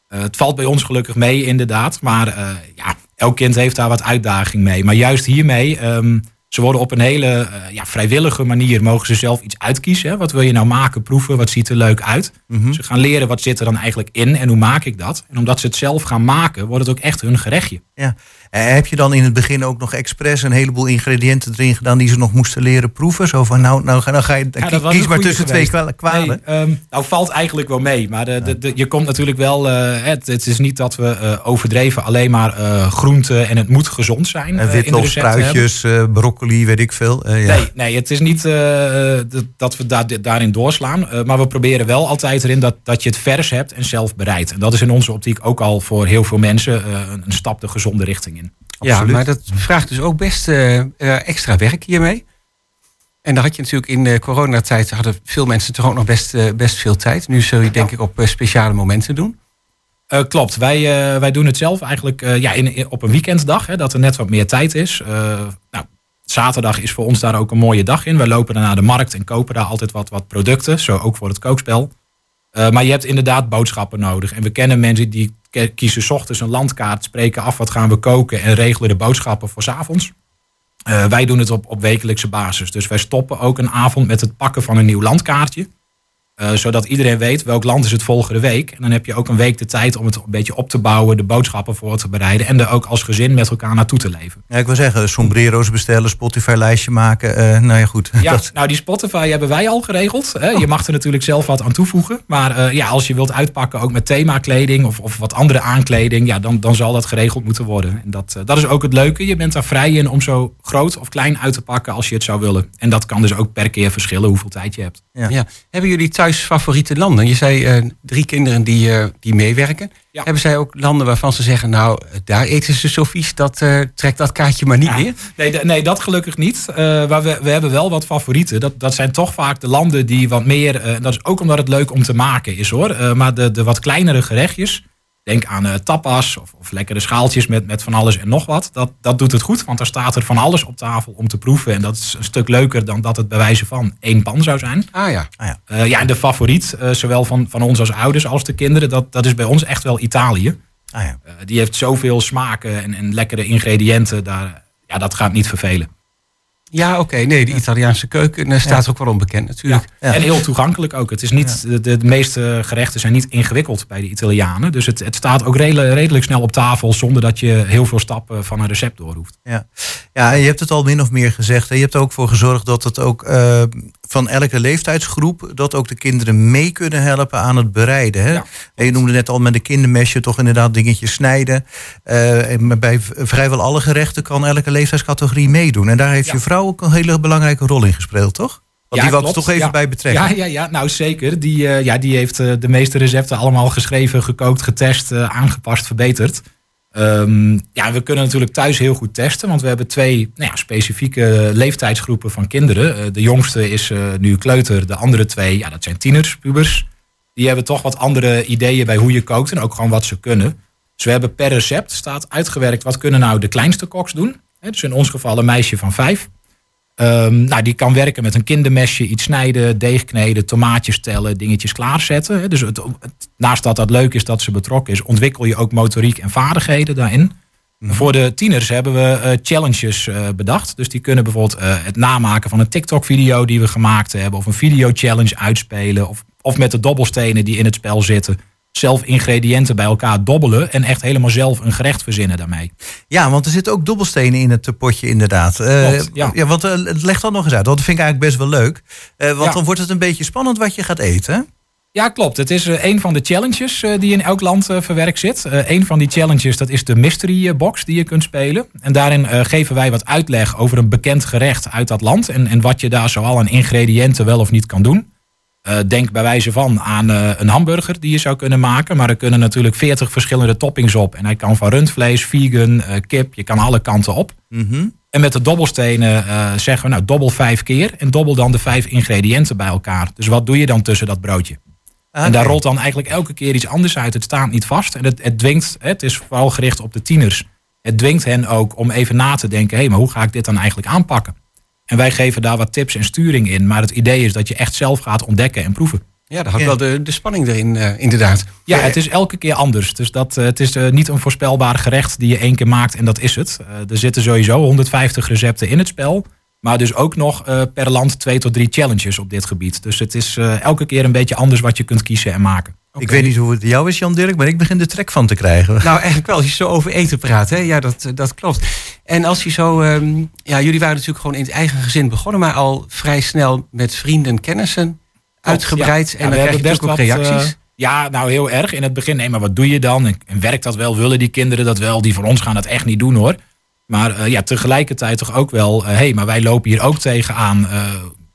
het valt bij ons gelukkig mee, inderdaad. Maar ja, elk kind heeft daar wat uitdaging mee. Maar juist hiermee. Um, ze worden op een hele uh, ja, vrijwillige manier, mogen ze zelf iets uitkiezen. Hè? Wat wil je nou maken, proeven, wat ziet er leuk uit? Mhm. Ze gaan leren wat zit er dan eigenlijk in en hoe maak ik dat. En omdat ze het zelf gaan maken, wordt het ook echt hun gerechtje. Ja. Eh, heb je dan in het begin ook nog expres een heleboel ingrediënten erin gedaan die ze nog moesten leren proeven? Zo van nou, nou, nou ga je ja, kies maar tussen twee kwaden. Nee, um, nou valt eigenlijk wel mee. Maar de, de, je komt natuurlijk wel. Uh, het, het, is niet dat we uh, overdreven alleen maar uh, groenten en het moet gezond zijn. En witlof, spruitjes, broccoli, weet ik veel. ja. Nee, nee, het is niet dat we da daarin doorslaan. maar we proberen wel altijd erin dat, dat je het vers hebt en zelf bereidt. En dat is in onze optiek ook al voor heel veel mensen een stap de gezonde richting. Ja, maar dat vraagt dus ook best uh, extra werk hiermee. En dan had je natuurlijk in de coronatijd hadden veel mensen toch ook nog best, uh, best veel tijd. Nu zul je denk ik op speciale momenten doen. Uh, klopt, wij, wij doen het zelf eigenlijk ja, in, op een weekenddag, hè, dat er net wat meer tijd is. nou, zaterdag is voor ons daar ook een mooie dag in. We lopen dan naar de markt en kopen daar altijd wat, wat producten, zo ook voor het kookspel. maar je hebt inderdaad boodschappen nodig. En we kennen mensen die kiezen ochtends een landkaart, spreken af wat gaan we koken en regelen de boodschappen voor s avonds. Uh, wij doen het op, op wekelijkse basis. Dus wij stoppen ook een avond met het pakken van een nieuw landkaartje. Uh, zodat iedereen weet welk land is het volgende week. En dan heb je ook een week de tijd om het een beetje op te bouwen, de boodschappen voor te bereiden en er ook als gezin met elkaar naartoe te leven. Ja, ik wil zeggen, sombrero's bestellen, Spotify-lijstje maken. Uh, nou ja, goed. (laughs) Ja, nou die Spotify hebben wij al geregeld. Hè. Je mag er natuurlijk zelf wat aan toevoegen. Maar uh, ja, als je wilt uitpakken ook met themakleding of, of wat andere aankleding, ja, dan, dan zal dat geregeld moeten worden. En dat, dat is ook het leuke. Je bent daar vrij in om zo groot of klein uit te pakken als je het zou willen. En dat kan dus ook per keer verschillen hoeveel tijd je hebt. Ja. ja. Hebben jullie thuis favoriete landen? Je zei uh, drie kinderen die, uh, die meewerken. Hebben zij ook landen waarvan ze zeggen, nou, daar eten ze zo vies, dat uh, trekt dat kaartje maar niet meer? Nee, nee, dat gelukkig niet. maar we, we hebben wel wat favorieten. Dat, dat zijn toch vaak de landen die wat meer, dat is ook omdat het leuk om te maken is hoor. maar de, de wat kleinere gerechtjes, Denk aan uh, tapas of, of lekkere schaaltjes met, met van alles en nog wat. Dat, dat doet het goed, want daar staat er van alles op tafel om te proeven. En dat is een stuk leuker dan dat het bij wijze van één pan zou zijn. Ah ja. Ah, ja. Uh, ja, en de favoriet, uh, zowel van, van ons als ouders als de kinderen, dat, dat is bij ons echt wel Italië. Ah, ja. die heeft zoveel smaken en, en lekkere ingrediënten. Daar, ja, dat gaat niet vervelen. Ja, oké. Nee, de Italiaanse keuken uh, staat ook wel onbekend natuurlijk. Ja. En heel toegankelijk ook. Het is niet, de, de, meeste gerechten zijn niet ingewikkeld bij de Italianen. Dus het, het staat ook redelijk, redelijk snel op tafel zonder dat je heel veel stappen van een recept door hoeft. Ja, ja en je hebt het al min of meer gezegd. Je hebt er ook voor gezorgd dat het ook uh, van elke leeftijdsgroep, dat ook de kinderen mee kunnen helpen aan het bereiden. Hè? En je noemde net al met de kindermesje toch inderdaad dingetjes snijden. Uh, bij vrijwel alle gerechten kan elke leeftijdscategorie meedoen. En daar heeft je vrouw ook een hele belangrijke rol in gespeeld, toch? Want die wil ik toch even bij betrekken. Ja, ja, ja, nou zeker. Die, uh, ja, die heeft uh, de meeste recepten allemaal geschreven, gekookt, getest, aangepast, verbeterd. Um, ja, we kunnen natuurlijk thuis heel goed testen, want we hebben twee nou ja, specifieke leeftijdsgroepen van kinderen. Uh, de jongste is uh, nu kleuter, de andere twee, ja, dat zijn tieners, pubers. Die hebben toch wat andere ideeën bij hoe je kookt en ook gewoon wat ze kunnen. Dus we hebben per recept staat uitgewerkt wat kunnen nou de kleinste koks doen. Dus in ons geval een meisje van vijf. Um, nou, die kan werken met een kindermesje, iets snijden, deeg kneden, tomaatjes tellen, dingetjes klaarzetten. Dus het, naast dat dat leuk is dat ze betrokken is, ontwikkel je ook motoriek en vaardigheden daarin. Mhm. Voor de tieners hebben we uh, challenges uh, bedacht. Dus die kunnen bijvoorbeeld uh, het namaken van een TikTok-video die we gemaakt hebben, of een video-challenge uitspelen, of of met de dobbelstenen die in het spel zitten zelf ingrediënten bij elkaar dobbelen en echt helemaal zelf een gerecht verzinnen daarmee. Ja, want er zitten ook dobbelstenen in het potje inderdaad. Uh, ja. ja, want uh, leg dat nog eens uit, want dat vind ik eigenlijk best wel leuk. Uh, want dan wordt het een beetje spannend wat je gaat eten. Ja, klopt. Het is een van de challenges die in elk land verwerkt zit. een van die challenges dat is de mystery box die je kunt spelen. En daarin geven wij wat uitleg over een bekend gerecht uit dat land. En, en wat je daar zoal aan ingrediënten wel of niet kan doen. Uh, denk bij wijze van aan uh, een hamburger die je zou kunnen maken. Maar er kunnen natuurlijk 40 verschillende toppings op. En hij kan van rundvlees, vegan, uh, kip, je kan alle kanten op. -hmm. En met de dobbelstenen zeggen we, nou, dobbel vijf keer. En dobbel dan de vijf ingrediënten bij elkaar. Dus wat doe je dan tussen dat broodje? Okay. En daar rolt dan eigenlijk elke keer iets anders uit. Het staat niet vast. En het, het dwingt, het is vooral gericht op de tieners. Het dwingt hen ook om even na te denken: hé, hey, maar hoe ga ik dit dan eigenlijk aanpakken? En wij geven daar wat tips en sturing in. Maar het idee is dat je echt zelf gaat ontdekken en proeven. Ja, daar had wel de, de spanning erin, uh, inderdaad. Ja, het is elke keer anders. Dus dat, uh, het is uh, niet een voorspelbaar gerecht die je één keer maakt en dat is het. er zitten sowieso 150 recepten in het spel. Maar dus ook nog per land twee tot drie challenges op dit gebied. Dus het is elke keer een beetje anders wat je kunt kiezen en maken. Ik weet niet hoe het jou is, Jan Dirk, maar ik begin de trek van te krijgen. Nou, eigenlijk wel. Als je zo over eten praat, hè? ja, dat, dat klopt. En als je zo, um, ja, jullie waren natuurlijk gewoon in het eigen gezin begonnen, maar al vrij snel met vrienden en kennissen uitgebreid. Ja. En ja, dan krijg je best ook reacties. Uh, ja, nou heel erg. In het begin, nee, maar wat doe je dan? En, en, werkt dat wel? Willen die kinderen dat wel? Die van ons gaan dat echt niet doen hoor. Maar uh, ja, tegelijkertijd toch ook wel, hé, uh, hey, maar wij lopen hier ook tegenaan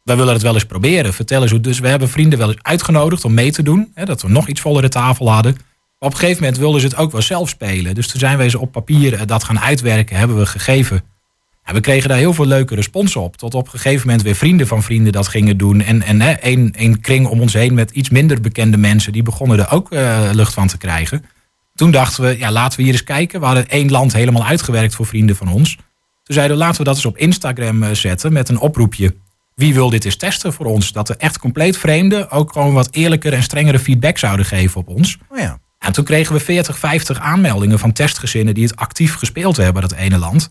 wij willen het wel eens proberen. Vertel eens hoe. Dus we hebben vrienden wel eens uitgenodigd om mee te doen. Hè, dat we nog iets vollere tafel hadden. Maar op een gegeven moment wilden ze het ook wel zelf spelen. Dus toen zijn wij ze op papier dat gaan uitwerken, hebben we gegeven. En we kregen daar heel veel leuke respons op. Tot op een gegeven moment weer vrienden van vrienden dat gingen doen. En, en hè, een, een kring om ons heen met iets minder bekende mensen. Die begonnen er ook uh, lucht van te krijgen. Toen dachten we, ja, laten we hier eens kijken. We hadden één land helemaal uitgewerkt voor vrienden van ons. Toen zeiden we, laten we dat eens op Instagram uh, zetten met een oproepje wie wil dit eens testen voor ons? Dat er echt compleet vreemden ook gewoon wat eerlijker en strengere feedback zouden geven op ons. Oh ja. En toen kregen we 40, 50 aanmeldingen van testgezinnen die het actief gespeeld hebben, dat ene land.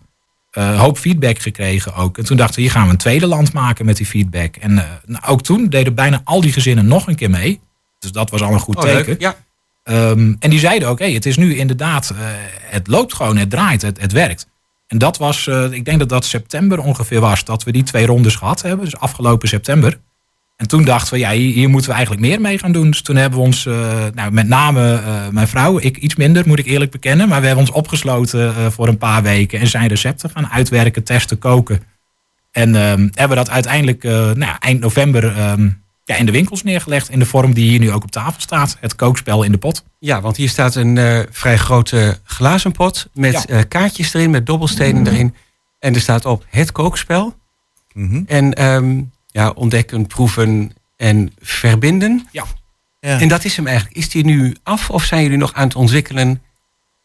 Uh, hoop feedback gekregen ook. En toen dachten we, hier gaan we een tweede land maken met die feedback. En uh, nou, ook toen deden bijna al die gezinnen nog een keer mee. Dus dat was al een goed oh, teken. Leuk. Ja. Um, en die zeiden ook, hey, het is nu inderdaad, uh, het loopt gewoon, het draait, het, het werkt. En dat was, uh, ik denk dat dat september ongeveer was, dat we die twee rondes gehad hebben. Dus afgelopen september. En toen dachten we, ja, hier, moeten we eigenlijk meer mee gaan doen. Dus toen hebben we ons, uh, nou, met name uh, mijn vrouw, ik iets minder, moet ik eerlijk bekennen. Maar we hebben ons opgesloten voor een paar weken en zijn recepten gaan uitwerken, testen, koken. En ehm, hebben dat uiteindelijk nou, eind november um, ja, in de winkels neergelegd. In de vorm die hier nu ook op tafel staat. Het kookspel in de pot. Ja, want hier staat een uh, vrij grote glazen pot. Met ja. uh, kaartjes erin, met dobbelstenen mm -hmm. erin. En er staat op het kookspel. Mm -hmm. En um, ja, ontdekken, proeven en verbinden. Ja. ja. En dat is hem eigenlijk. Is die nu af of zijn jullie nog aan het ontwikkelen?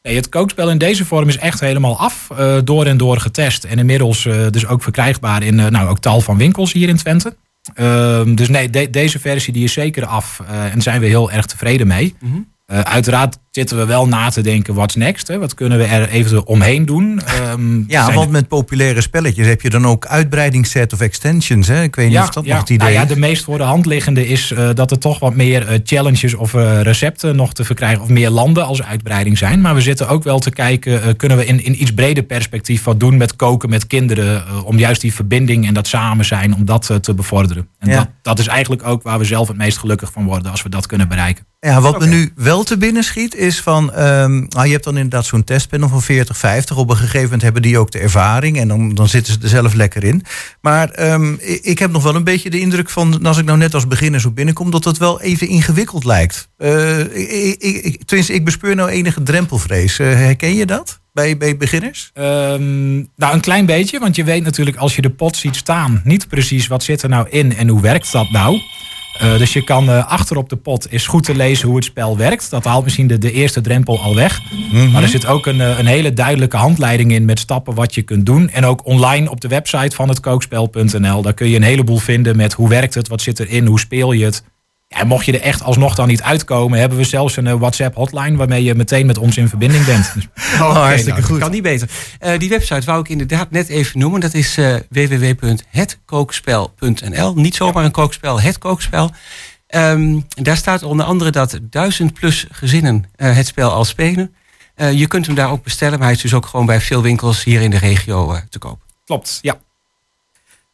Nee, het kookspel in deze vorm is echt helemaal af. Uh, door en door getest. En inmiddels dus ook verkrijgbaar in nou, ook tal van winkels hier in Twente. Uh, dus nee, de, deze versie die is zeker af uh, en zijn we heel erg tevreden mee. Mm -hmm. uh, uiteraard zitten we wel na te denken, what's next? Hè? Wat kunnen we er eventueel omheen doen? Um, (laughs) ja, want met populaire spelletjes heb je dan ook uitbreidingssets of extensions. Hè? Ik weet niet ja, of dat ja. nog het idee nou ja, De meest voor de hand liggende is uh, dat er toch wat meer uh, challenges of uh, recepten nog te verkrijgen. Of meer landen als uitbreiding zijn. Maar we zitten ook wel te kijken, kunnen we in, in iets breder perspectief wat doen met koken met kinderen. om juist die verbinding en dat samen zijn, om dat te bevorderen. En ja. dat, dat is eigenlijk ook waar we zelf het meest gelukkig van worden als we dat kunnen bereiken. Ja, wat okay. me nu wel te binnen schiet is van, um, je hebt dan inderdaad zo'n testpanel van 40, 50. Op een gegeven moment hebben die ook de ervaring en dan, dan zitten ze er zelf lekker in. Maar um, ik heb nog wel een beetje de indruk van, als ik nou net als beginner zo binnenkom, dat het wel even ingewikkeld lijkt. Uh, ik, ik, ik bespeur nou enige drempelvrees. Uh, herken je dat? Bij, bij beginners? Um, nou, een klein beetje. Want je weet natuurlijk als je de pot ziet staan... niet precies wat zit er nou in en hoe werkt dat nou. Uh, dus je kan uh, achter op de pot is goed te lezen hoe het spel werkt. Dat haalt misschien de, de eerste drempel al weg. Mm -hmm. Maar er zit ook een, een hele duidelijke handleiding in met stappen wat je kunt doen. En ook online op de website van het kookspel.nl. Daar kun je een heleboel vinden met hoe werkt het, wat zit erin, hoe speel je het. Ja, mocht je er echt alsnog dan niet uitkomen, hebben we zelfs een uh, WhatsApp hotline waarmee je meteen met ons in verbinding bent. (laughs) Dus, oh, okay, hartstikke nou, goed. Kan niet beter. Uh, die website wou ik inderdaad net even noemen. Dat is uh, www.hetkookspel.nl. Niet zomaar een kookspel, het kookspel. Um, daar staat onder andere dat duizend plus gezinnen het spel al spelen. je kunt hem daar ook bestellen, maar hij is dus ook gewoon bij veel winkels hier in de regio te koop. Klopt, ja.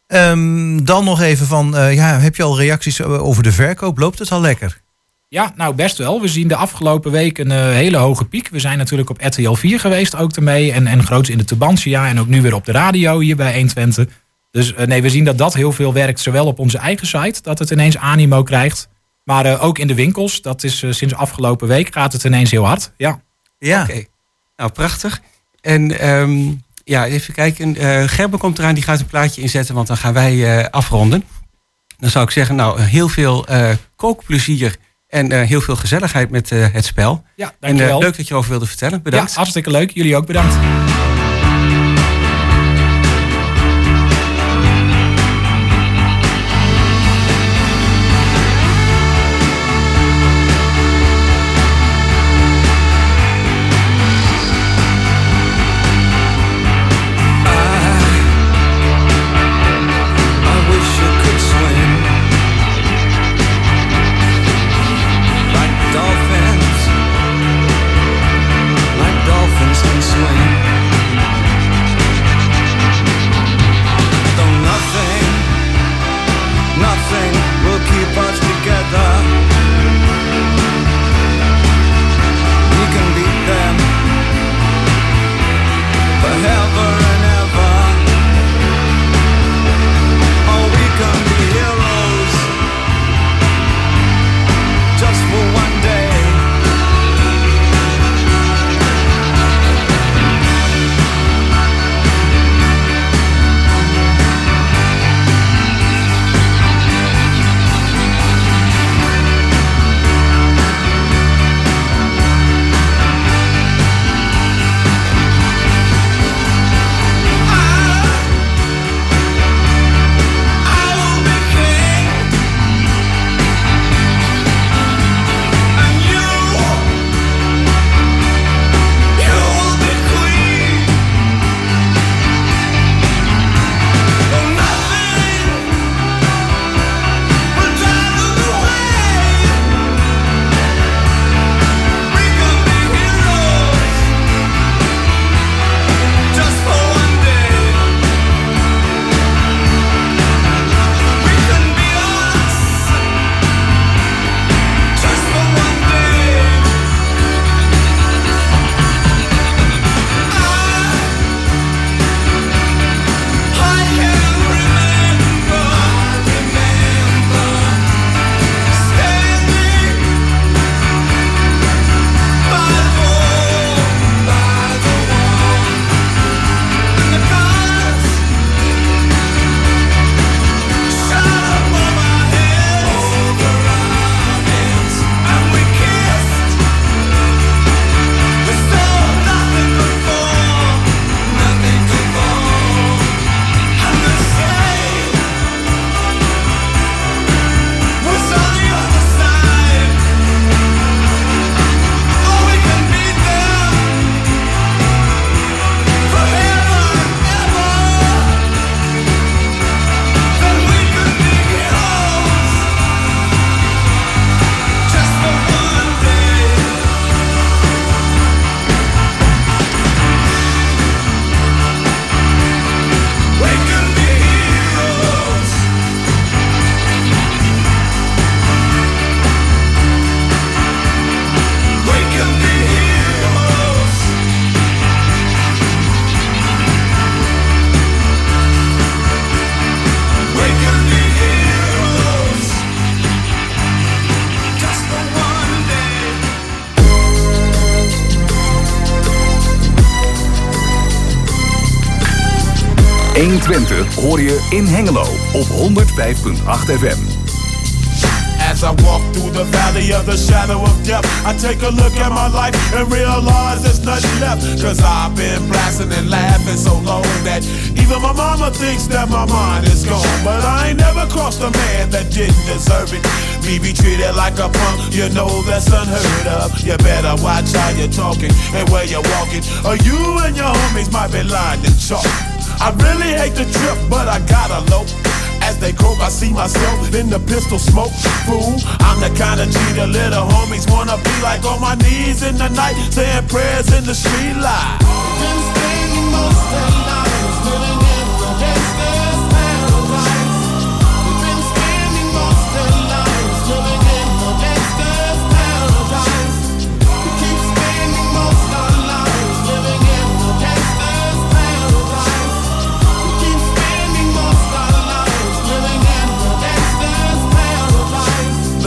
Um, dan nog even van, ja, heb je al reacties over de verkoop? Loopt het al lekker? Ja, nou best wel. We zien de afgelopen week een hele hoge piek. We zijn natuurlijk op RTL 4 geweest ook ermee. En, en groot in de Tubantia en ook nu weer op de radio hier bij 120. Dus nee, we zien dat dat heel veel werkt. Zowel op onze eigen site, dat het ineens animo krijgt. Maar uh, ook in de winkels. Dat is uh, sinds afgelopen week gaat het ineens heel hard. Ja. Ja. Oké. Nou, prachtig. En um, ja, even kijken. Uh, Gerben komt eraan, die gaat een plaatje inzetten, want dan gaan wij afronden. Dan zou ik zeggen, nou, heel veel kookplezier en heel veel gezelligheid met het spel. Ja, dankjewel. En leuk dat je over wilde vertellen. Bedankt. Ja, hartstikke leuk. Jullie ook bedankt. Hoor je in Hengelo op 105.8 FM. As I walk through the valley of the shadow of death, I take a look at my life and realize there's nothing left. Cause I've been blasting and laughing so long that even my mama thinks that my mind is gone. But I ain't never crossed a man that didn't deserve it. Me be treated like a punk, you know that's unheard of. You better watch how you're talking and where you're walking, or you and your homies might be lying in chalk. I really hate the trip, but I gotta low. as they croak, I see myself in the pistol smoke. Fool, I'm the kind of G the little homies wanna be like on my knees in the night, saying prayers in the street light.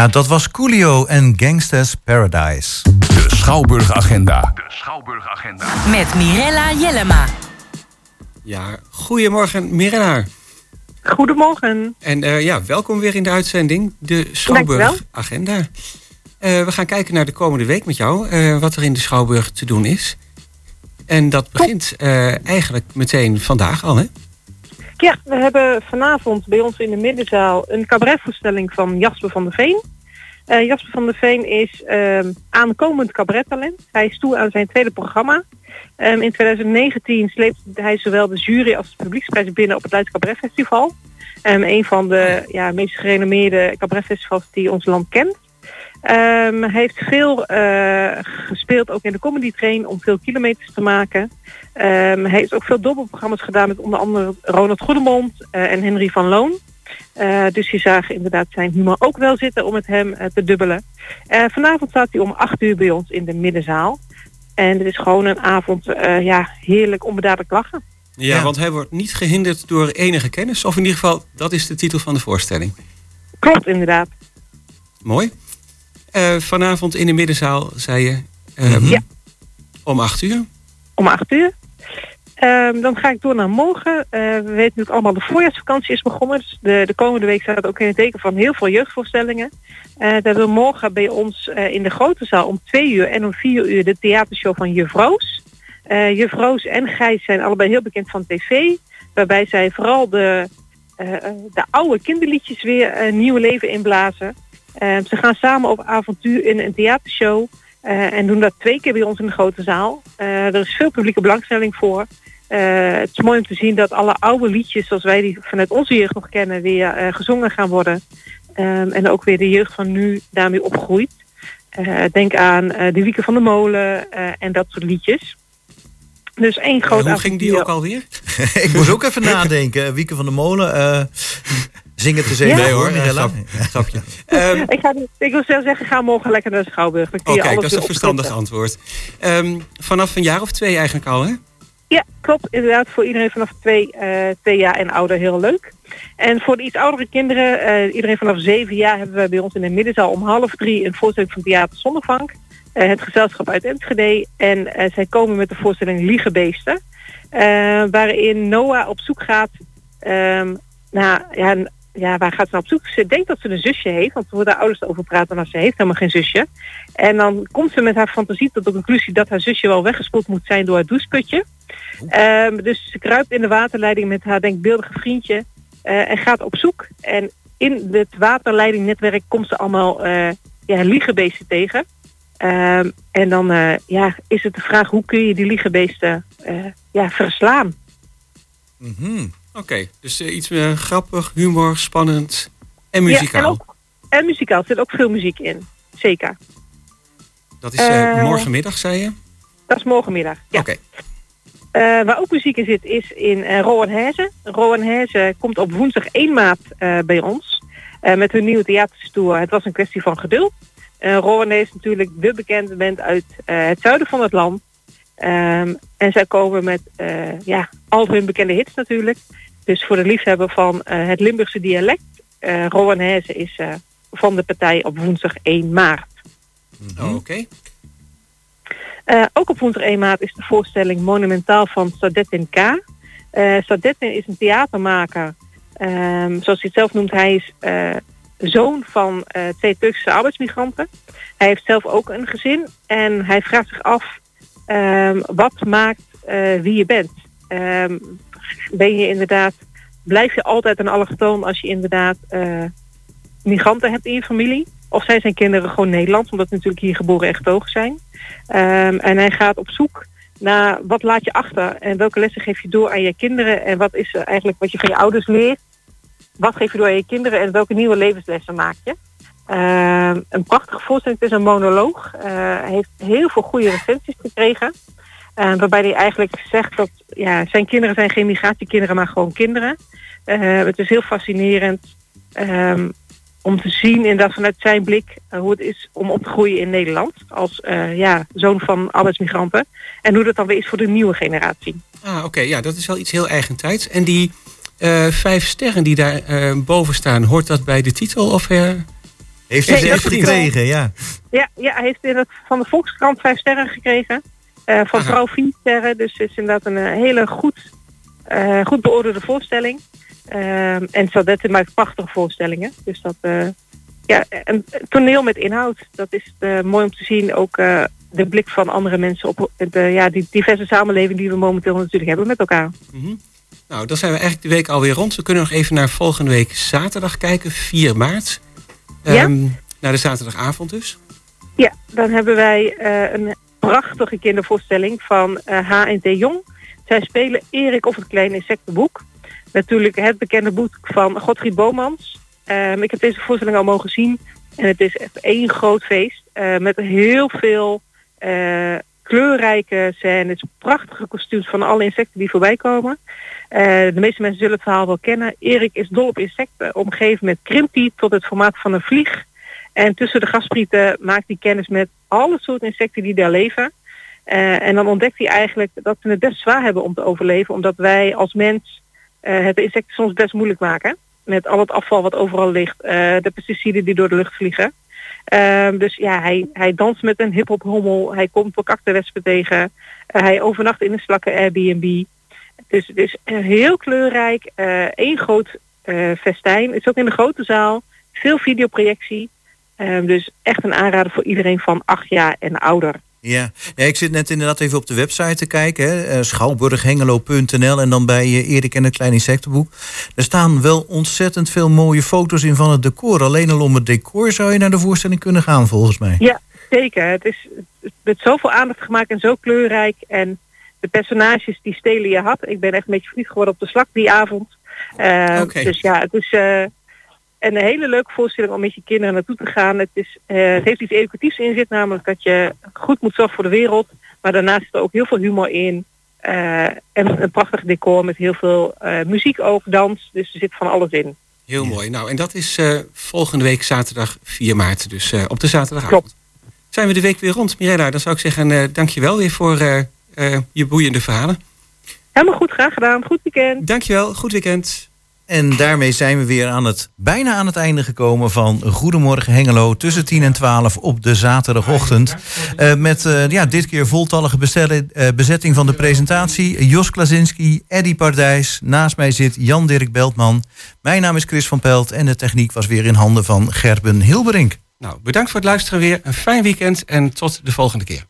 Ja, dat was Coolio en Gangsters Paradise. De Schouwburg Agenda. Met Mirella Jellema. Ja, goedemorgen Mirena. Goedemorgen. En eh, ja, welkom weer in de uitzending, de Schouwburg Agenda. Eh, we gaan kijken naar de komende week met jou, eh, wat er in de Schouwburg te doen is. En dat begint eh, eigenlijk meteen vandaag al, hè? Ja, we hebben vanavond bij ons in de middenzaal een cabaretvoorstelling van Jasper van der Veen. Eh, Jasper van der Veen is ehm, aankomend cabarettalent. Hij is toe aan zijn tweede programma. Ehm, in 2019 sleepte hij zowel de jury als de publieksprijs binnen op het Leids Cabaret Festival. Ehm, een van de ja, meest gerenommeerde cabaretfestivals die ons land kent. Ehm, hij heeft veel eh, gespeeld, ook in de comedy train, om veel kilometers te maken. Ehm, hij heeft ook veel dobbelprogramma's gedaan met onder andere Ronald Goedemond eh, en Henry van Loon. Eh, dus je zagen inderdaad zijn humor ook wel zitten om met hem te dubbelen. Eh, vanavond staat hij om 8 uur bij ons in de middenzaal. En het is gewoon een avond, eh, ja, heerlijk onbedadelijk lachen. Ja, want hij wordt niet gehinderd door enige kennis. Of in ieder geval, dat is de titel van de voorstelling. Klopt inderdaad. Mooi. Eh, vanavond in de middenzaal, zei je, eh, Ja. om 8 uur. om 8 uur. Ehm, dan ga ik door naar morgen. Eh, we weten natuurlijk allemaal, de voorjaarsvakantie is begonnen. Dus de, de komende week staat ook in het teken van heel veel jeugdvoorstellingen. Daar wil morgen bij ons in de grote zaal om 2 uur en om 4 uur de theatershow van. Uh, juf Roos en Gijs zijn allebei heel bekend van tv. Waarbij zij vooral de, de oude kinderliedjes weer een nieuw leven inblazen. Ze gaan samen op avontuur in een theatershow. en doen dat twee keer bij ons in de grote zaal. er is veel publieke belangstelling voor. het is mooi om te zien dat alle oude liedjes zoals wij die vanuit onze jeugd nog kennen weer gezongen gaan worden. Um, en ook weer de jeugd van nu daarmee opgroeit. Uh, denk aan uh, de Wieke van de Molen uh, en dat soort liedjes. Dus één groot Hoe ging die ook alweer? (laughs) ik moest ook even nadenken. Wieke van de Molen. Zing het eens even. Ja? Nee hoor, grapje. Um, (laughs) ik, ga, ik wil zelf zeggen, ga morgen lekker naar de Schouwburg. Oké, okay, dat is een verstandig antwoord. Um, vanaf een jaar of twee eigenlijk al, hè? Ja, klopt. Inderdaad, voor iedereen vanaf twee, twee jaar en ouder heel leuk. En voor de iets oudere kinderen, uh, iedereen vanaf zeven jaar, hebben we bij ons in de middenzaal om half drie een voorstelling van Theater Zonnevank. Uh, het gezelschap uit Enschede. En uh, zij komen met de voorstelling Liegebeesten. waarin Noah op zoek gaat um, naar, ja, ja, waar gaat ze nou op zoek? Ze denkt dat ze een zusje heeft, want wordt haar ouders over praten, maar ze heeft helemaal geen zusje. En dan komt ze met haar fantasie tot de conclusie dat haar zusje wel weggespoeld moet zijn door het doucheputje. Um, dus ze kruipt in de waterleiding met haar denkbeeldige vriendje. Uh, en gaat op zoek. En in het waterleidingnetwerk komt ze allemaal uh, ja, liegebeesten tegen. Uh, en dan uh, ja, is het de vraag hoe kun je die liegebeesten ja, verslaan. -hmm. Oké, okay. dus iets meer grappig, humor, spannend en muzikaal. Ja, en, ook, en muzikaal, er zit ook veel muziek in. Zeker. Dat is morgenmiddag, zei je? Dat is morgenmiddag, ja. Oké. Uh, waar ook muziek in zit is in uh, Rowan Rowan komt op woensdag 1 maart uh, bij ons. met hun nieuwe theaterstoer. Het was een kwestie van geduld. Rowan is natuurlijk de bekende band uit het zuiden van het land. Um, en zij komen met ja, al hun bekende hits natuurlijk. Dus voor de liefhebber van het Limburgse dialect. Uh, Rowan is van de partij op woensdag 1 maart. Oh, Oké. Uh, ook op woensdag 1 maart is de voorstelling Monumentaal van Sadetin K. Uh, Sadetin is een theatermaker. Um, zoals hij het zelf noemt, hij is uh, zoon van twee Turkse arbeidsmigranten. Hij heeft zelf ook een gezin en hij vraagt zich af um, wat maakt wie je bent. Um, ben je inderdaad, blijf je altijd een allochtoon als je inderdaad migranten hebt in je familie? Of zijn zijn kinderen gewoon Nederlands, omdat natuurlijk hier geboren en getogen zijn. Um, en hij gaat op zoek naar wat laat je achter en welke lessen geef je door aan je kinderen en wat is eigenlijk wat je van je ouders leert. Wat geef je door aan je kinderen en welke nieuwe levenslessen maak je. Um, een prachtige voorstelling, het is een monoloog. Hij heeft heel veel goede recensies gekregen. Uh, waarbij hij eigenlijk zegt dat ja, zijn kinderen zijn geen migratiekinderen, maar gewoon kinderen. Uh, het is heel fascinerend. Um, om te zien inderdaad vanuit zijn blik hoe het is om op te groeien in Nederland als ja, zoon van arbeidsmigranten. En hoe dat dan weer is voor de nieuwe generatie. Ah, oké. Ja, dat is wel iets heel eigentijds. En die vijf sterren die daar boven staan, hoort dat bij de titel? Of, heeft hij ze echt gekregen, ja? Ja, ja, hij heeft van de Volkskrant vijf sterren gekregen. van Vrouw vier sterren. Dus het is inderdaad een hele goed, goed beoordeelde voorstelling. Um, en Sadette maakt prachtige voorstellingen. Dus dat, uh, ja, een toneel met inhoud. Dat is uh, mooi om te zien. Ook uh, de blik van andere mensen op de, ja, die diverse samenleving die we momenteel natuurlijk hebben met elkaar. Mm -hmm. Nou, dan zijn we eigenlijk de week alweer rond. We kunnen nog even naar volgende week zaterdag kijken, 4 maart. Um, ja? Naar de zaterdagavond dus. Ja, dan hebben wij een prachtige kindervoorstelling van H&T Jong. Zij spelen Erik of het kleine insectenboek natuurlijk het bekende boek van Godfried Bomans. Um, ik heb deze voorstelling al mogen zien. En het is echt één groot feest. Uh, met heel veel uh, kleurrijke scènes. Prachtige kostuums van alle insecten die voorbij komen. Uh, de meeste mensen zullen het verhaal wel kennen. Erik is dol op insecten. Omgeven met krimpt tot het formaat van een vlieg. En tussen de gasprieten maakt hij kennis met alle soorten insecten die daar leven. en dan ontdekt hij eigenlijk dat ze het best zwaar hebben om te overleven. Omdat wij als mens uh, het insecten soms best moeilijk maken. Met al het afval wat overal ligt. De pesticiden die door de lucht vliegen. Uh, dus ja, hij, hij danst met een hip-hop hommel. Hij komt wespen tegen. Uh, hij overnacht in een slakken Airbnb. Dus het is heel kleurrijk. één groot festijn. Het is ook in de grote zaal. Veel videoprojectie. Ehm, dus echt een aanrader voor iedereen van acht jaar en ouder. Ja. ja, ik zit net inderdaad even op de website te kijken. Hè. Eh, schouwburghengelo.nl en dan bij uh, Erik en het Klein Insectenboek. Er staan wel ontzettend veel mooie foto's in van het decor. Alleen al om het decor zou je naar de voorstelling kunnen gaan, volgens mij. Ja, zeker. Het is met zoveel aandacht gemaakt en zo kleurrijk. En de personages die stelen je had. Ik ben echt een beetje verliefd geworden op de slak die avond. Uh, Dus ja, het is en een hele leuke voorstelling om met je kinderen naartoe te gaan. Het, is, uh, het heeft iets educatiefs in zit, namelijk dat je goed moet zorgen voor de wereld. Maar daarnaast zit er ook heel veel humor in. Uh, en een prachtig decor met heel veel uh, muziek ook, dans. Dus er zit van alles in. Heel mooi. Nou, en dat is volgende week zaterdag 4 maart. Dus op de zaterdagavond. Klopt. Zijn we de week weer rond, Mirella? Dan zou ik zeggen, dankjewel weer voor je boeiende verhalen. Helemaal goed, graag gedaan. Goed weekend. Dankjewel, goed weekend. En daarmee zijn we weer aan het, bijna aan het einde gekomen van Goedemorgen Hengelo tussen 10 en 12 op de zaterdagochtend. Uh, met uh, ja, dit keer voltallige uh, bezetting van de presentatie. Jos Klazinski, Eddy Pardijs. Naast mij zit Jan-Dirk Beltman. Mijn naam is Chris van Pelt en de techniek was weer in handen van Gerben Hilberink. Nou, bedankt voor het luisteren weer. Een fijn weekend en tot de volgende keer.